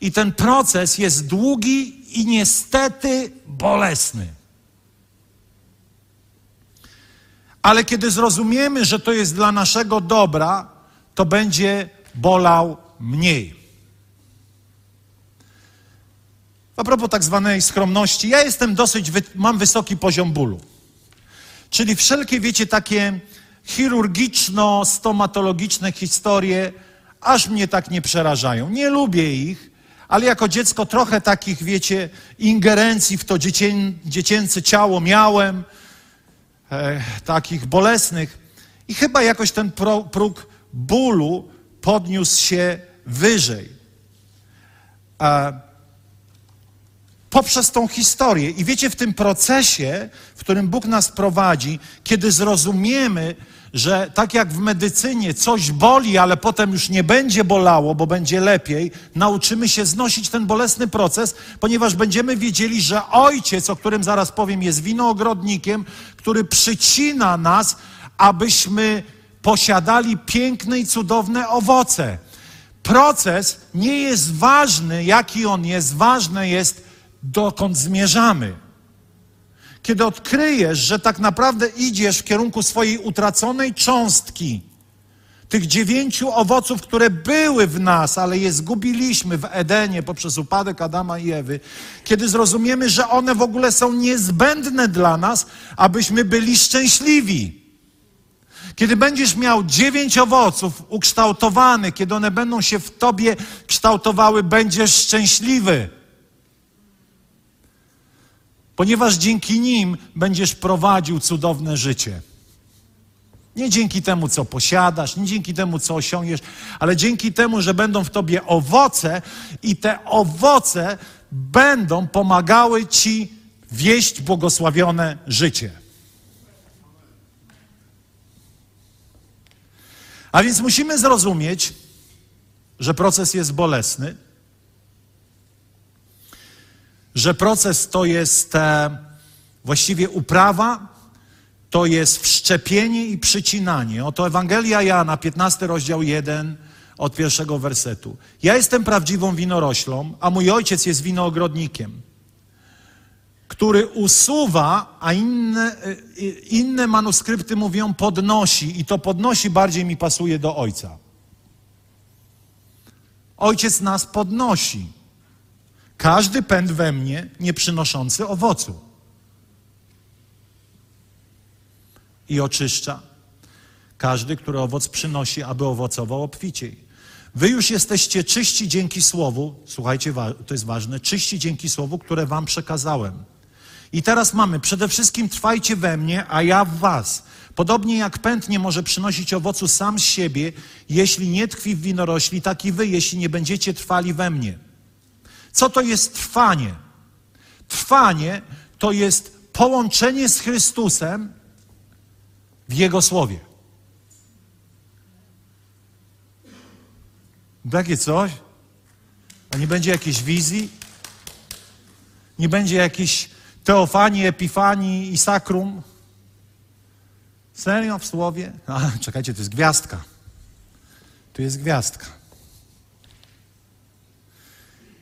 I ten proces jest długi i niestety bolesny. Ale kiedy zrozumiemy, że to jest dla naszego dobra, to będzie bolał mniej. A propos tak zwanej skromności, ja jestem dosyć, mam wysoki poziom bólu. Czyli wszelkie, wiecie, takie chirurgiczno-stomatologiczne historie aż mnie tak nie przerażają. Nie lubię ich, ale jako dziecko trochę takich, wiecie, ingerencji w to dziecię, dziecięce ciało miałem, e, takich bolesnych. I chyba jakoś ten pro, próg bólu podniósł się wyżej. E, poprzez tą historię. I wiecie, w tym procesie, w którym Bóg nas prowadzi, kiedy zrozumiemy, że tak jak w medycynie coś boli, ale potem już nie będzie bolało, bo będzie lepiej, nauczymy się znosić ten bolesny proces, ponieważ będziemy wiedzieli, że ojciec, o którym zaraz powiem, jest winoogrodnikiem, który przycina nas, abyśmy posiadali piękne i cudowne owoce. Proces nie jest ważny, jaki on jest, ważne jest, dokąd zmierzamy. Kiedy odkryjesz, że tak naprawdę idziesz w kierunku swojej utraconej cząstki, tych dziewięciu owoców, które były w nas, ale je zgubiliśmy w Edenie poprzez upadek Adama i Ewy, kiedy zrozumiemy, że one w ogóle są niezbędne dla nas, abyśmy byli szczęśliwi. Kiedy będziesz miał dziewięć owoców ukształtowanych, kiedy one będą się w tobie kształtowały, będziesz szczęśliwy ponieważ dzięki nim będziesz prowadził cudowne życie. Nie dzięki temu, co posiadasz, nie dzięki temu, co osiągniesz, ale dzięki temu, że będą w tobie owoce i te owoce będą pomagały ci wieść błogosławione życie. A więc musimy zrozumieć, że proces jest bolesny, że proces to jest e, właściwie uprawa, to jest wszczepienie i przycinanie. Oto Ewangelia Jana, 15 rozdział 1 od pierwszego wersetu. Ja jestem prawdziwą winoroślą, a mój ojciec jest winoogrodnikiem, który usuwa, a inne, e, inne manuskrypty mówią podnosi i to podnosi bardziej mi pasuje do ojca. Ojciec nas podnosi. Każdy pęd we mnie nie przynoszący owocu. I oczyszcza. Każdy, który owoc przynosi, aby owocował obficiej. Wy już jesteście czyści dzięki słowu, słuchajcie, to jest ważne, czyści dzięki słowu, które wam przekazałem. I teraz mamy, przede wszystkim trwajcie we mnie, a ja w was. Podobnie jak pęd nie może przynosić owocu sam z siebie, jeśli nie tkwi w winorośli, tak i wy, jeśli nie będziecie trwali we mnie. Co to jest trwanie? Trwanie to jest połączenie z Chrystusem w Jego Słowie. Takie coś? A nie będzie jakiejś wizji? Nie będzie jakiejś teofanii, epifanii i sakrum? Serio w Słowie? A, czekajcie, to jest gwiazdka. Tu jest gwiazdka.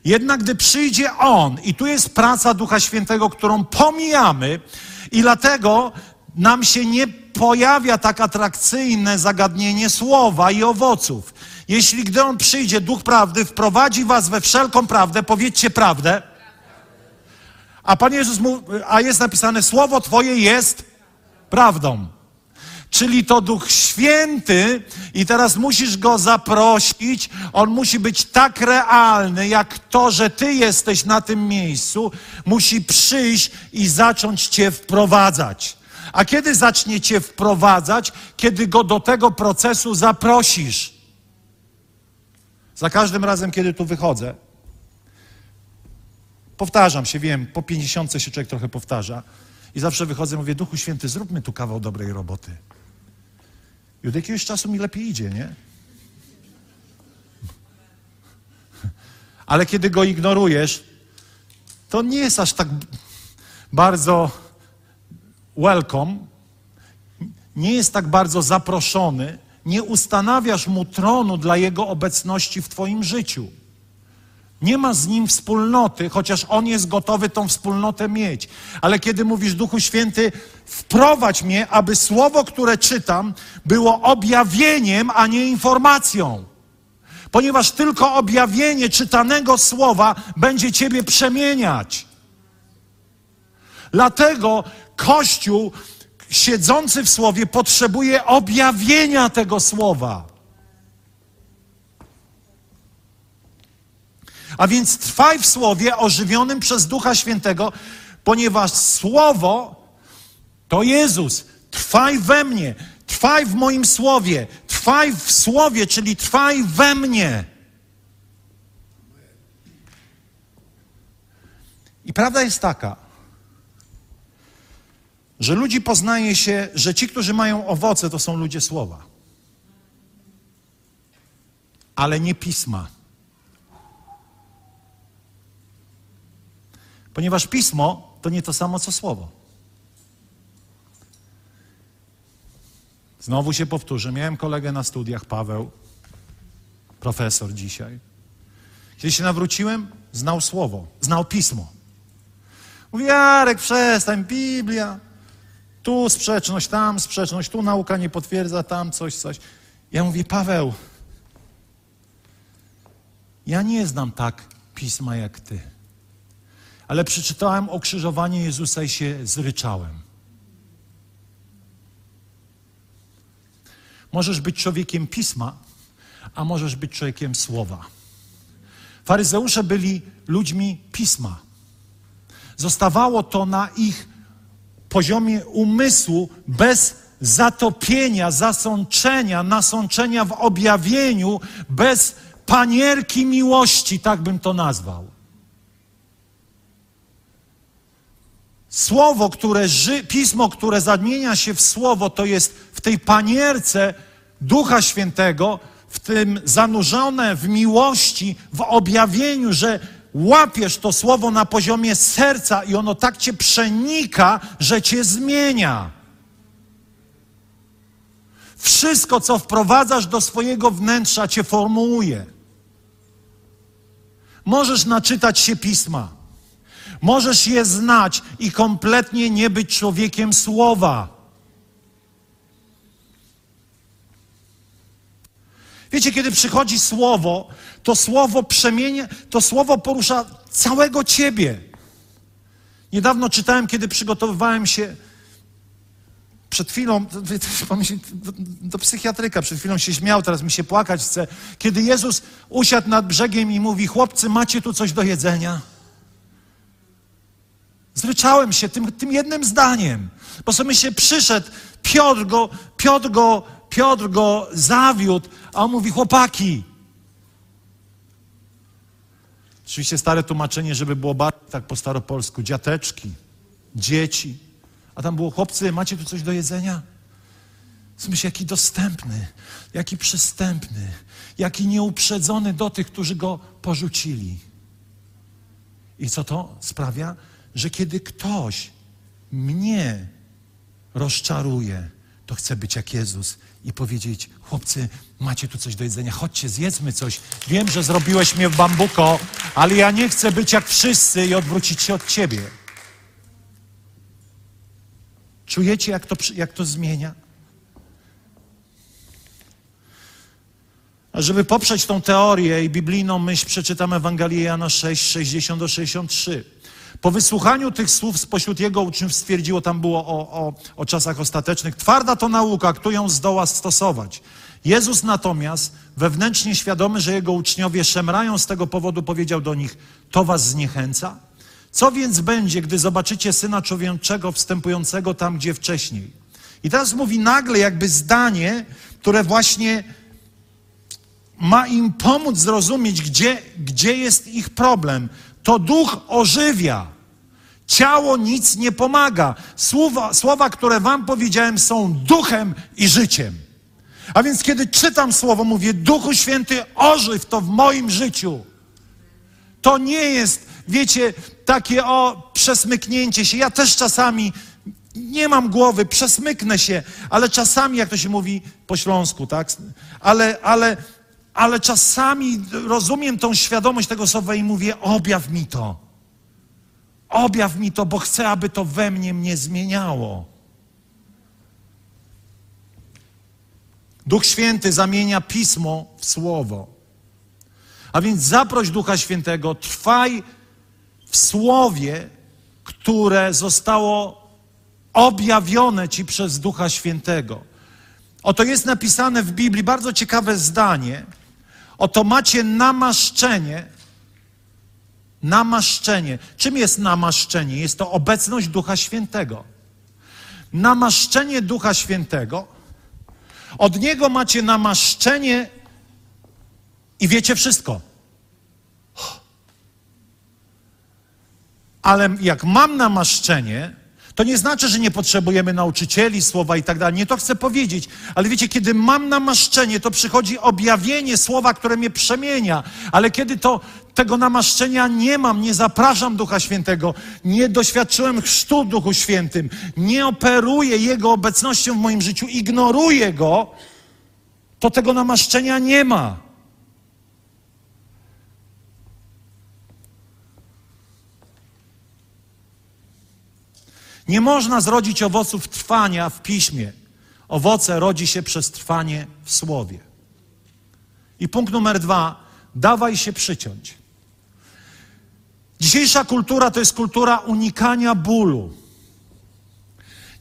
Jednak gdy przyjdzie On, i tu jest praca Ducha Świętego, którą pomijamy, i dlatego nam się nie pojawia tak atrakcyjne zagadnienie słowa i owoców. Jeśli gdy On przyjdzie, Duch Prawdy, wprowadzi was we wszelką prawdę, powiedzcie prawdę. A Pan Jezus mówi, a jest napisane, Słowo Twoje jest prawdą. Czyli to Duch Święty, i teraz musisz go zaprosić. On musi być tak realny, jak to, że ty jesteś na tym miejscu, musi przyjść i zacząć cię wprowadzać. A kiedy zacznie cię wprowadzać? Kiedy go do tego procesu zaprosisz. Za każdym razem, kiedy tu wychodzę, powtarzam się, wiem, po pięćdziesiątce się człowiek trochę powtarza. I zawsze wychodzę i mówię, Duchu Święty, zróbmy tu kawał dobrej roboty. I od jakiegoś czasu mi lepiej idzie, nie? Ale kiedy go ignorujesz, to nie jest aż tak bardzo welcome, nie jest tak bardzo zaproszony, nie ustanawiasz mu tronu dla jego obecności w Twoim życiu. Nie ma z nim wspólnoty, chociaż on jest gotowy tą wspólnotę mieć. Ale kiedy mówisz, Duchu Święty, wprowadź mnie, aby słowo, które czytam, było objawieniem, a nie informacją. Ponieważ tylko objawienie czytanego słowa będzie ciebie przemieniać. Dlatego Kościół siedzący w słowie potrzebuje objawienia tego słowa. A więc trwaj w słowie ożywionym przez Ducha Świętego, ponieważ słowo to Jezus. Trwaj we mnie, trwaj w moim słowie, trwaj w słowie, czyli trwaj we mnie. I prawda jest taka, że ludzi poznaje się, że ci, którzy mają owoce, to są ludzie słowa, ale nie pisma. Ponieważ pismo to nie to samo co słowo. Znowu się powtórzę. Miałem kolegę na studiach, Paweł, profesor dzisiaj. Kiedy się nawróciłem, znał słowo, znał pismo. Mówi, Jarek, przestań, Biblia. Tu sprzeczność, tam sprzeczność, tu nauka nie potwierdza, tam coś, coś. Ja mówię, Paweł, ja nie znam tak pisma jak ty. Ale przeczytałem o Jezusa i się zryczałem. Możesz być człowiekiem pisma, a możesz być człowiekiem słowa. Faryzeusze byli ludźmi pisma. Zostawało to na ich poziomie umysłu bez zatopienia, zasączenia, nasączenia w objawieniu, bez panierki miłości, tak bym to nazwał. Słowo, które, pismo, które zamienia się w słowo, to jest w tej panierce Ducha Świętego, w tym zanurzone w miłości, w objawieniu, że łapiesz to słowo na poziomie serca i ono tak cię przenika, że cię zmienia. Wszystko, co wprowadzasz do swojego wnętrza, cię formułuje. Możesz naczytać się pisma. Możesz je znać i kompletnie nie być człowiekiem słowa. Wiecie, kiedy przychodzi słowo, to słowo przemienia, to słowo porusza całego ciebie. Niedawno czytałem, kiedy przygotowywałem się przed chwilą, do, do psychiatryka, przed chwilą się śmiał, teraz mi się płakać chce. Kiedy Jezus usiadł nad brzegiem i mówi: Chłopcy, macie tu coś do jedzenia? Zryczałem się tym, tym jednym zdaniem, bo sobie się przyszedł, Piotr go, Piotr go Piotr go zawiódł, a on mówi: Chłopaki. Oczywiście stare tłumaczenie, żeby było bardziej tak po staropolsku: dziateczki, dzieci. A tam było: chłopcy, macie tu coś do jedzenia? Myślę, jaki dostępny, jaki przystępny, jaki nieuprzedzony do tych, którzy go porzucili. I co to sprawia? Że kiedy ktoś mnie rozczaruje, to chcę być jak Jezus i powiedzieć: Chłopcy, macie tu coś do jedzenia, chodźcie, zjedzmy coś. Wiem, że zrobiłeś mnie w bambuko, ale ja nie chcę być jak wszyscy i odwrócić się od ciebie. Czujecie, jak to, jak to zmienia? A żeby poprzeć tą teorię i biblijną myśl, przeczytam Ewangelię Jana 6, 60 63. Po wysłuchaniu tych słów spośród jego uczniów stwierdziło, tam było o, o, o czasach ostatecznych, twarda to nauka, kto ją zdoła stosować. Jezus natomiast, wewnętrznie świadomy, że jego uczniowie szemrają z tego powodu, powiedział do nich, to was zniechęca? Co więc będzie, gdy zobaczycie Syna Człowieczego wstępującego tam, gdzie wcześniej? I teraz mówi nagle jakby zdanie, które właśnie ma im pomóc zrozumieć, gdzie, gdzie jest ich problem. To duch ożywia. Ciało nic nie pomaga. Słowa, słowa, które wam powiedziałem, są duchem i życiem. A więc kiedy czytam słowo, mówię, Duchu Święty, ożyw to w moim życiu. To nie jest, wiecie, takie o przesmyknięcie się. Ja też czasami nie mam głowy, przesmyknę się, ale czasami, jak to się mówi po śląsku, tak? Ale, ale ale czasami rozumiem tą świadomość tego słowa i mówię: objaw mi to. Objaw mi to, bo chcę, aby to we mnie mnie zmieniało. Duch Święty zamienia pismo w słowo. A więc zaproś Ducha Świętego, trwaj w słowie, które zostało objawione ci przez Ducha Świętego. Oto jest napisane w Biblii bardzo ciekawe zdanie. Oto macie namaszczenie. Namaszczenie. Czym jest namaszczenie? Jest to obecność Ducha Świętego. Namaszczenie Ducha Świętego. Od Niego macie namaszczenie i wiecie wszystko. Ale jak mam namaszczenie, to nie znaczy, że nie potrzebujemy nauczycieli słowa i tak dalej. Nie to chcę powiedzieć. Ale wiecie, kiedy mam namaszczenie, to przychodzi objawienie słowa, które mnie przemienia. Ale kiedy to tego namaszczenia nie mam, nie zapraszam Ducha Świętego, nie doświadczyłem chrztu Duchu Świętym, nie operuję Jego obecnością w moim życiu, ignoruję Go, to tego namaszczenia nie ma. Nie można zrodzić owoców trwania w piśmie. Owoce rodzi się przez trwanie w słowie. I punkt numer dwa, dawaj się przyciąć. Dzisiejsza kultura to jest kultura unikania bólu.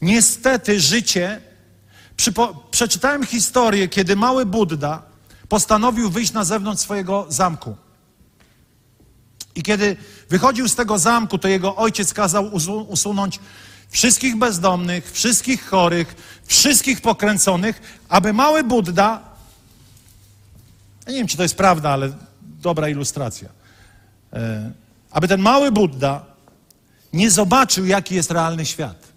Niestety życie. Przeczytałem historię, kiedy mały Buddha postanowił wyjść na zewnątrz swojego zamku. I kiedy wychodził z tego zamku, to jego ojciec kazał usunąć wszystkich bezdomnych, wszystkich chorych, wszystkich pokręconych, aby mały Buddha, ja nie wiem, czy to jest prawda, ale dobra ilustracja, e, aby ten mały Buddha nie zobaczył, jaki jest realny świat.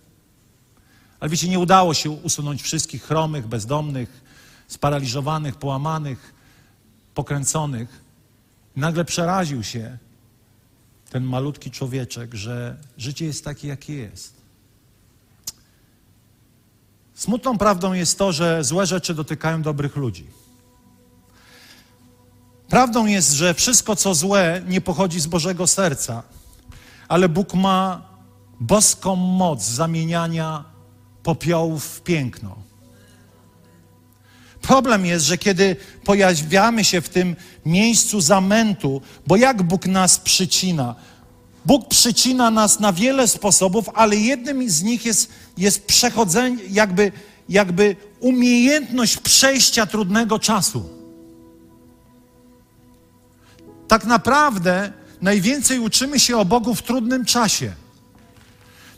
Ale wiecie, nie udało się usunąć wszystkich chromych, bezdomnych, sparaliżowanych, połamanych, pokręconych. Nagle przeraził się ten malutki człowieczek, że życie jest takie, jakie jest. Smutną prawdą jest to, że złe rzeczy dotykają dobrych ludzi. Prawdą jest, że wszystko, co złe, nie pochodzi z Bożego serca, ale Bóg ma boską moc zamieniania popiołów w piękno. Problem jest, że kiedy pojawiamy się w tym miejscu zamętu, bo jak Bóg nas przycina? Bóg przycina nas na wiele sposobów, ale jednym z nich jest, jest przechodzenie, jakby, jakby umiejętność przejścia trudnego czasu. Tak naprawdę najwięcej uczymy się o Bogu w trudnym czasie.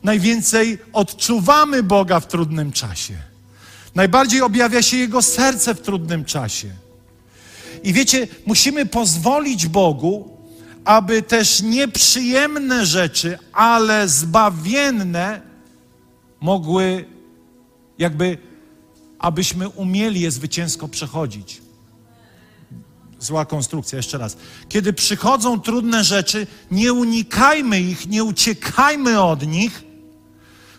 Najwięcej odczuwamy Boga w trudnym czasie. Najbardziej objawia się Jego serce w trudnym czasie. I wiecie, musimy pozwolić Bogu aby też nieprzyjemne rzeczy, ale zbawienne mogły jakby, abyśmy umieli je zwycięsko przechodzić. Zła konstrukcja, jeszcze raz. Kiedy przychodzą trudne rzeczy, nie unikajmy ich, nie uciekajmy od nich,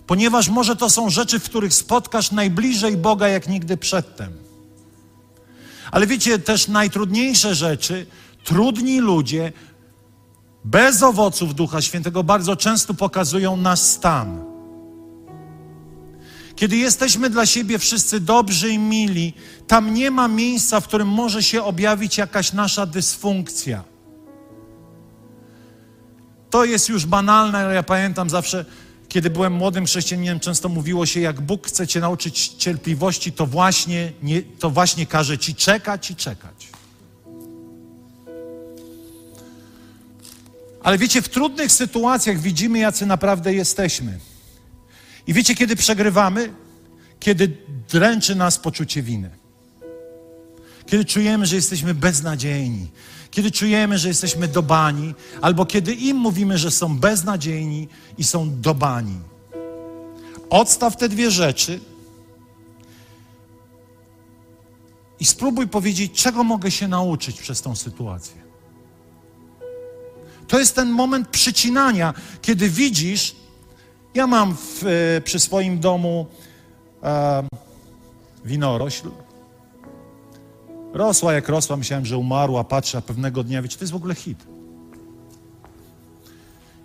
ponieważ może to są rzeczy, w których spotkasz najbliżej Boga jak nigdy przedtem. Ale wiecie, też najtrudniejsze rzeczy, trudni ludzie bez owoców Ducha Świętego bardzo często pokazują nasz stan. Kiedy jesteśmy dla siebie wszyscy dobrzy i mili, tam nie ma miejsca, w którym może się objawić jakaś nasza dysfunkcja. To jest już banalne, ale ja pamiętam zawsze, kiedy byłem młodym chrześcijaninem, często mówiło się, jak Bóg chce cię nauczyć cierpliwości, to właśnie, nie, to właśnie każe ci czekać i czekać. Ale wiecie, w trudnych sytuacjach widzimy, jacy naprawdę jesteśmy. I wiecie, kiedy przegrywamy? Kiedy dręczy nas poczucie winy. Kiedy czujemy, że jesteśmy beznadziejni. Kiedy czujemy, że jesteśmy dobani, albo kiedy im mówimy, że są beznadziejni i są dobani. Odstaw te dwie rzeczy i spróbuj powiedzieć, czego mogę się nauczyć przez tą sytuację. To jest ten moment przycinania, kiedy widzisz, ja mam w, e, przy swoim domu e, winorośl. Rosła jak rosła, myślałem, że umarła, patrzę, a pewnego dnia, wiecie, to jest w ogóle hit.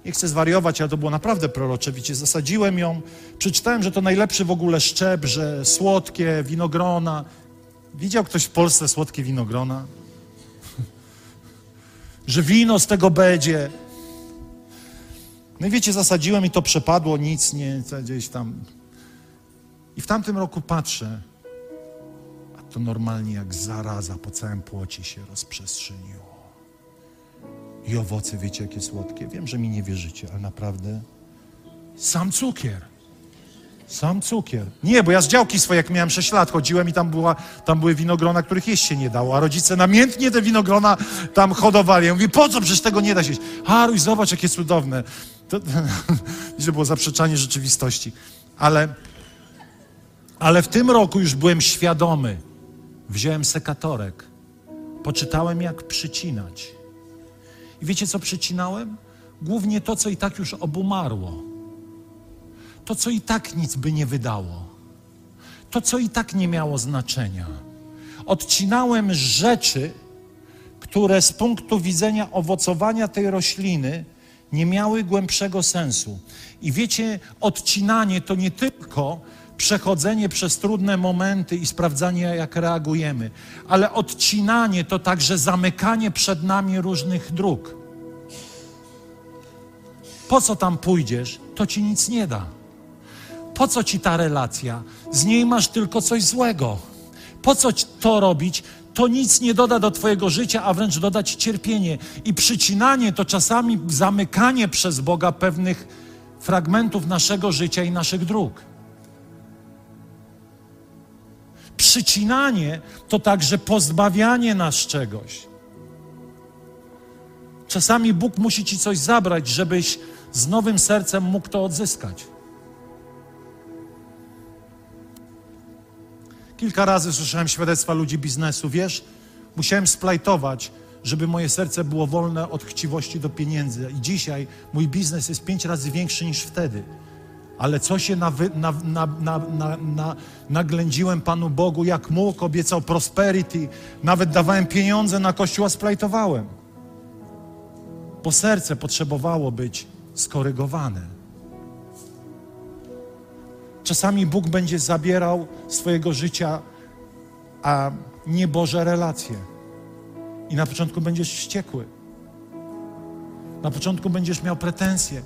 Nie chcę zwariować, ale to było naprawdę prorocze. Wiecie, zasadziłem ją, przeczytałem, że to najlepszy w ogóle szczep, że słodkie winogrona. Widział ktoś w Polsce słodkie winogrona? Że wino z tego będzie. No i wiecie, zasadziłem i to przepadło, nic nie, gdzieś tam. I w tamtym roku patrzę, a to normalnie jak zaraza po całym płocie się rozprzestrzeniło. I owoce, wiecie, jakie słodkie. Wiem, że mi nie wierzycie, ale naprawdę sam cukier. Sam cukier. Nie, bo ja z działki swojej, jak miałem 6 lat, chodziłem i tam, była, tam były winogrona, których jeść się nie dało, a rodzice namiętnie te winogrona tam hodowali. Ja mówię, po co? Przecież tego nie da się jeść. Haruś, zobacz, jakie cudowne. To, <laughs> to było zaprzeczanie rzeczywistości. Ale, ale w tym roku już byłem świadomy. Wziąłem sekatorek. Poczytałem, jak przycinać. I wiecie, co przycinałem? Głównie to, co i tak już obumarło. To, co i tak nic by nie wydało. To, co i tak nie miało znaczenia. Odcinałem rzeczy, które z punktu widzenia owocowania tej rośliny nie miały głębszego sensu. I wiecie, odcinanie to nie tylko przechodzenie przez trudne momenty i sprawdzanie, jak reagujemy, ale odcinanie to także zamykanie przed nami różnych dróg. Po co tam pójdziesz, to ci nic nie da. Po co ci ta relacja? Z niej masz tylko coś złego. Po co to robić? To nic nie doda do Twojego życia, a wręcz doda Ci cierpienie. I przycinanie to czasami zamykanie przez Boga pewnych fragmentów naszego życia i naszych dróg. Przycinanie to także pozbawianie nas czegoś. Czasami Bóg musi Ci coś zabrać, żebyś z nowym sercem mógł to odzyskać. Kilka razy słyszałem świadectwa ludzi biznesu. Wiesz, musiałem splajtować, żeby moje serce było wolne od chciwości do pieniędzy. I dzisiaj mój biznes jest pięć razy większy niż wtedy. Ale co się nawy, na, na, na, naględziłem Panu Bogu, jak mógł, obiecał prosperity, nawet dawałem pieniądze na kościół, a splajtowałem. Bo serce potrzebowało być skorygowane. Czasami Bóg będzie zabierał swojego życia, a nie Boże relacje. I na początku będziesz wściekły. Na początku będziesz miał pretensje,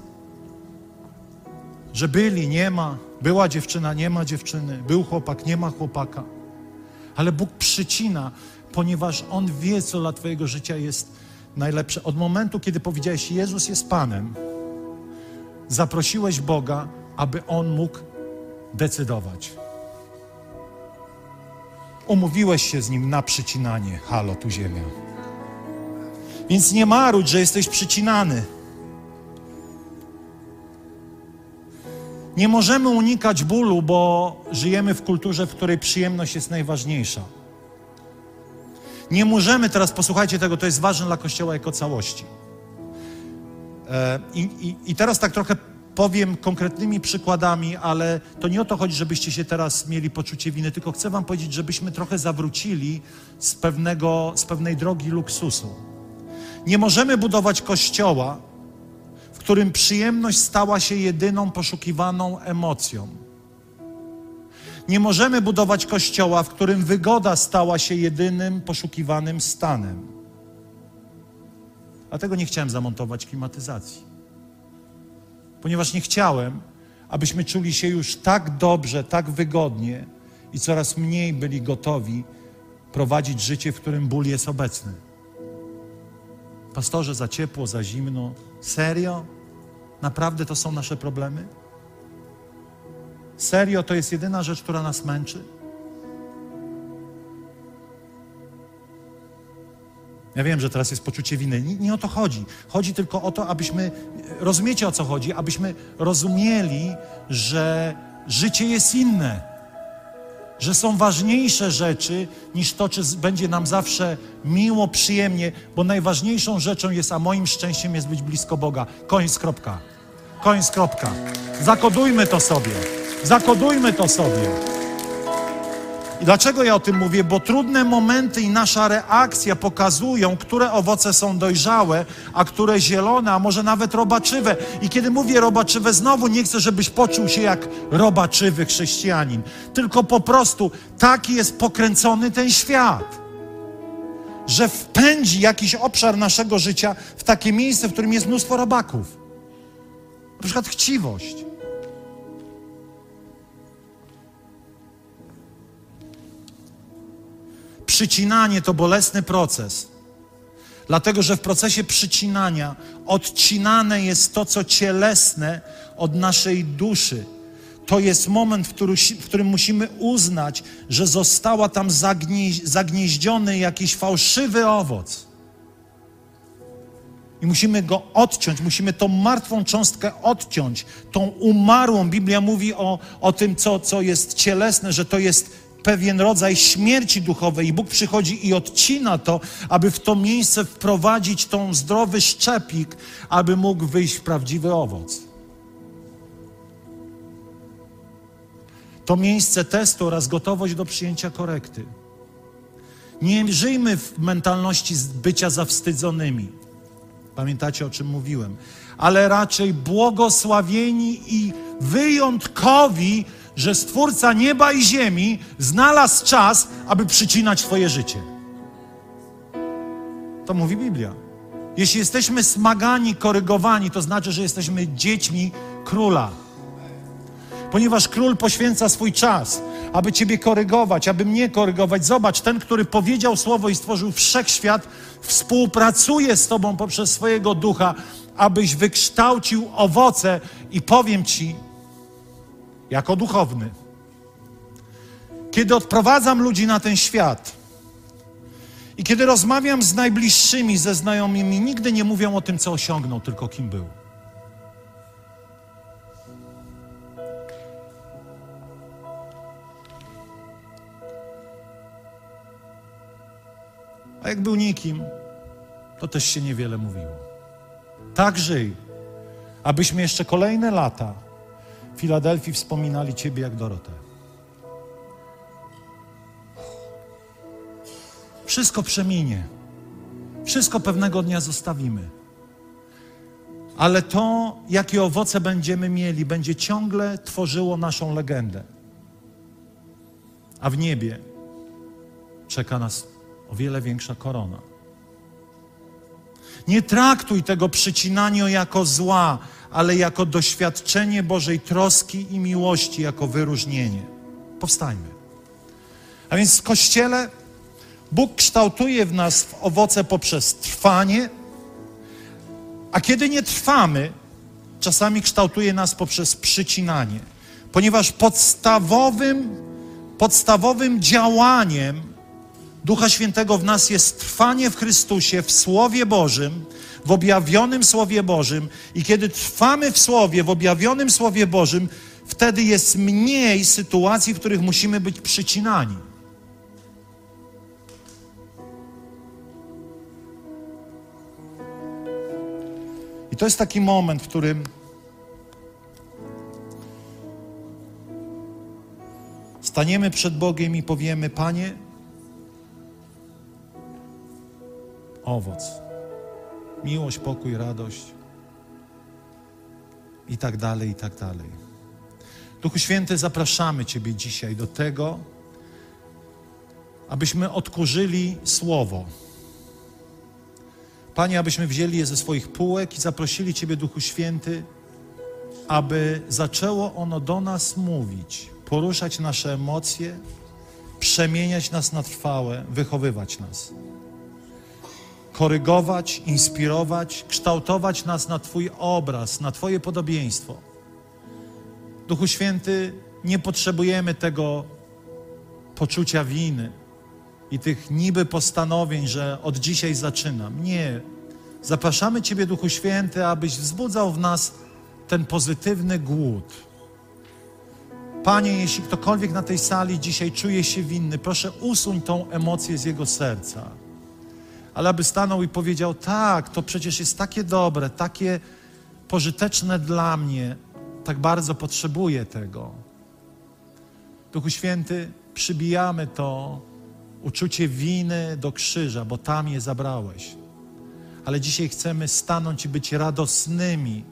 że byli, nie ma, była dziewczyna, nie ma dziewczyny, był chłopak, nie ma chłopaka. Ale Bóg przycina, ponieważ On wie, co dla Twojego życia jest najlepsze. Od momentu, kiedy powiedziałeś, Jezus jest Panem, zaprosiłeś Boga, aby On mógł decydować. Umówiłeś się z Nim na przycinanie. Halo, tu ziemia. Więc nie marudź, że jesteś przycinany. Nie możemy unikać bólu, bo żyjemy w kulturze, w której przyjemność jest najważniejsza. Nie możemy teraz, posłuchajcie tego, to jest ważne dla Kościoła jako całości. E, I, i, I teraz tak trochę powiem konkretnymi przykładami, ale to nie o to chodzi, żebyście się teraz mieli poczucie winy, tylko chcę Wam powiedzieć, żebyśmy trochę zawrócili z, pewnego, z pewnej drogi luksusu. Nie możemy budować kościoła, w którym przyjemność stała się jedyną poszukiwaną emocją. Nie możemy budować kościoła, w którym wygoda stała się jedynym poszukiwanym stanem. Dlatego nie chciałem zamontować klimatyzacji ponieważ nie chciałem, abyśmy czuli się już tak dobrze, tak wygodnie i coraz mniej byli gotowi prowadzić życie, w którym ból jest obecny. Pastorze, za ciepło, za zimno. Serio? Naprawdę to są nasze problemy? Serio to jest jedyna rzecz, która nas męczy? Ja wiem, że teraz jest poczucie winy. Nie, nie, o to chodzi. Chodzi tylko o to, abyśmy, rozumiecie o co chodzi, abyśmy rozumieli, że życie jest inne. Że są ważniejsze rzeczy niż to, czy będzie nam zawsze miło, przyjemnie, bo najważniejszą rzeczą jest, a moim szczęściem jest być blisko Boga. Koniec, kropka. Koniec, kropka. Zakodujmy to sobie. Zakodujmy to sobie. Dlaczego ja o tym mówię? Bo trudne momenty i nasza reakcja pokazują, które owoce są dojrzałe, a które zielone, a może nawet robaczywe. I kiedy mówię robaczywe, znowu nie chcę, żebyś poczuł się jak robaczywy chrześcijanin. Tylko po prostu taki jest pokręcony ten świat. Że wpędzi jakiś obszar naszego życia w takie miejsce, w którym jest mnóstwo robaków. Na przykład chciwość. Przycinanie to bolesny proces. Dlatego, że w procesie przycinania odcinane jest to, co cielesne od naszej duszy. To jest moment, w, który, w którym musimy uznać, że została tam zagnie, zagnieździony jakiś fałszywy owoc. I musimy go odciąć, musimy tą martwą cząstkę odciąć, tą umarłą. Biblia mówi o, o tym, co, co jest cielesne, że to jest pewien rodzaj śmierci duchowej i Bóg przychodzi i odcina to, aby w to miejsce wprowadzić tą zdrowy szczepik, aby mógł wyjść prawdziwy owoc. To miejsce testu oraz gotowość do przyjęcia korekty. Nie żyjmy w mentalności bycia zawstydzonymi. Pamiętacie, o czym mówiłem? Ale raczej błogosławieni i wyjątkowi, że Stwórca nieba i ziemi znalazł czas, aby przycinać Twoje życie. To mówi Biblia. Jeśli jesteśmy smagani, korygowani, to znaczy, że jesteśmy dziećmi króla. Ponieważ król poświęca swój czas, aby Ciebie korygować, aby mnie korygować. Zobacz, ten, który powiedział słowo i stworzył wszechświat, współpracuje z Tobą poprzez swojego ducha, abyś wykształcił owoce i powiem Ci, jako duchowny, kiedy odprowadzam ludzi na ten świat i kiedy rozmawiam z najbliższymi, ze znajomymi, nigdy nie mówią o tym, co osiągnął, tylko kim był. A jak był nikim, to też się niewiele mówiło. Tak żyj, abyśmy jeszcze kolejne lata w Filadelfii wspominali Ciebie jak Dorotę. Wszystko przeminie. Wszystko pewnego dnia zostawimy. Ale to, jakie owoce będziemy mieli, będzie ciągle tworzyło naszą legendę. A w niebie czeka nas o wiele większa korona. Nie traktuj tego przycinania jako zła, ale jako doświadczenie Bożej troski i miłości, jako wyróżnienie. Powstańmy. A więc w Kościele Bóg kształtuje w nas owoce poprzez trwanie, a kiedy nie trwamy, czasami kształtuje nas poprzez przycinanie, ponieważ podstawowym, podstawowym działaniem Ducha Świętego w nas jest trwanie w Chrystusie, w Słowie Bożym, w objawionym Słowie Bożym. I kiedy trwamy w Słowie, w objawionym Słowie Bożym, wtedy jest mniej sytuacji, w których musimy być przycinani. I to jest taki moment, w którym staniemy przed Bogiem i powiemy: Panie, owoc. Miłość, pokój, radość i tak dalej, i tak dalej. Duchu Święty, zapraszamy Ciebie dzisiaj do tego, abyśmy odkurzyli Słowo. Panie, abyśmy wzięli je ze swoich półek i zaprosili Ciebie, Duchu Święty, aby zaczęło ono do nas mówić, poruszać nasze emocje, przemieniać nas na trwałe, wychowywać nas korygować, inspirować, kształtować nas na Twój obraz, na Twoje podobieństwo. Duchu Święty, nie potrzebujemy tego poczucia winy i tych niby postanowień, że od dzisiaj zaczynam. Nie. Zapraszamy Ciebie, Duchu Święty, abyś wzbudzał w nas ten pozytywny głód. Panie, jeśli ktokolwiek na tej sali dzisiaj czuje się winny, proszę usuń tą emocję z jego serca ale aby stanął i powiedział: Tak, to przecież jest takie dobre, takie pożyteczne dla mnie, tak bardzo potrzebuję tego. Duchu Święty, przybijamy to uczucie winy do krzyża, bo tam je zabrałeś. Ale dzisiaj chcemy stanąć i być radosnymi,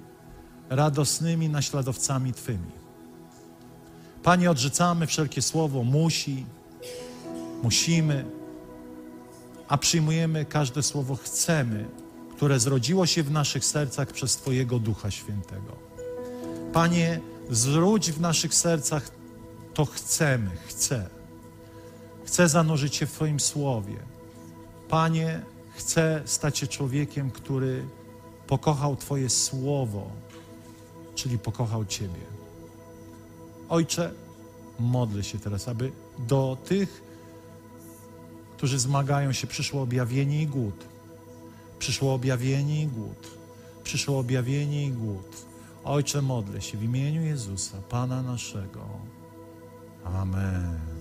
radosnymi naśladowcami Twymi. Panie, odrzucamy wszelkie słowo musi, musimy a przyjmujemy każde słowo chcemy, które zrodziło się w naszych sercach przez Twojego Ducha Świętego. Panie, zwróć w naszych sercach to chcemy, chcę. Chcę zanurzyć się w Twoim słowie. Panie, chcę stać się człowiekiem, który pokochał Twoje słowo, czyli pokochał Ciebie. Ojcze, modlę się teraz, aby do tych którzy zmagają się, przyszło objawienie i głód. Przyszło objawienie i głód. Przyszło objawienie i głód. Ojcze, modlę się w imieniu Jezusa, Pana naszego. Amen.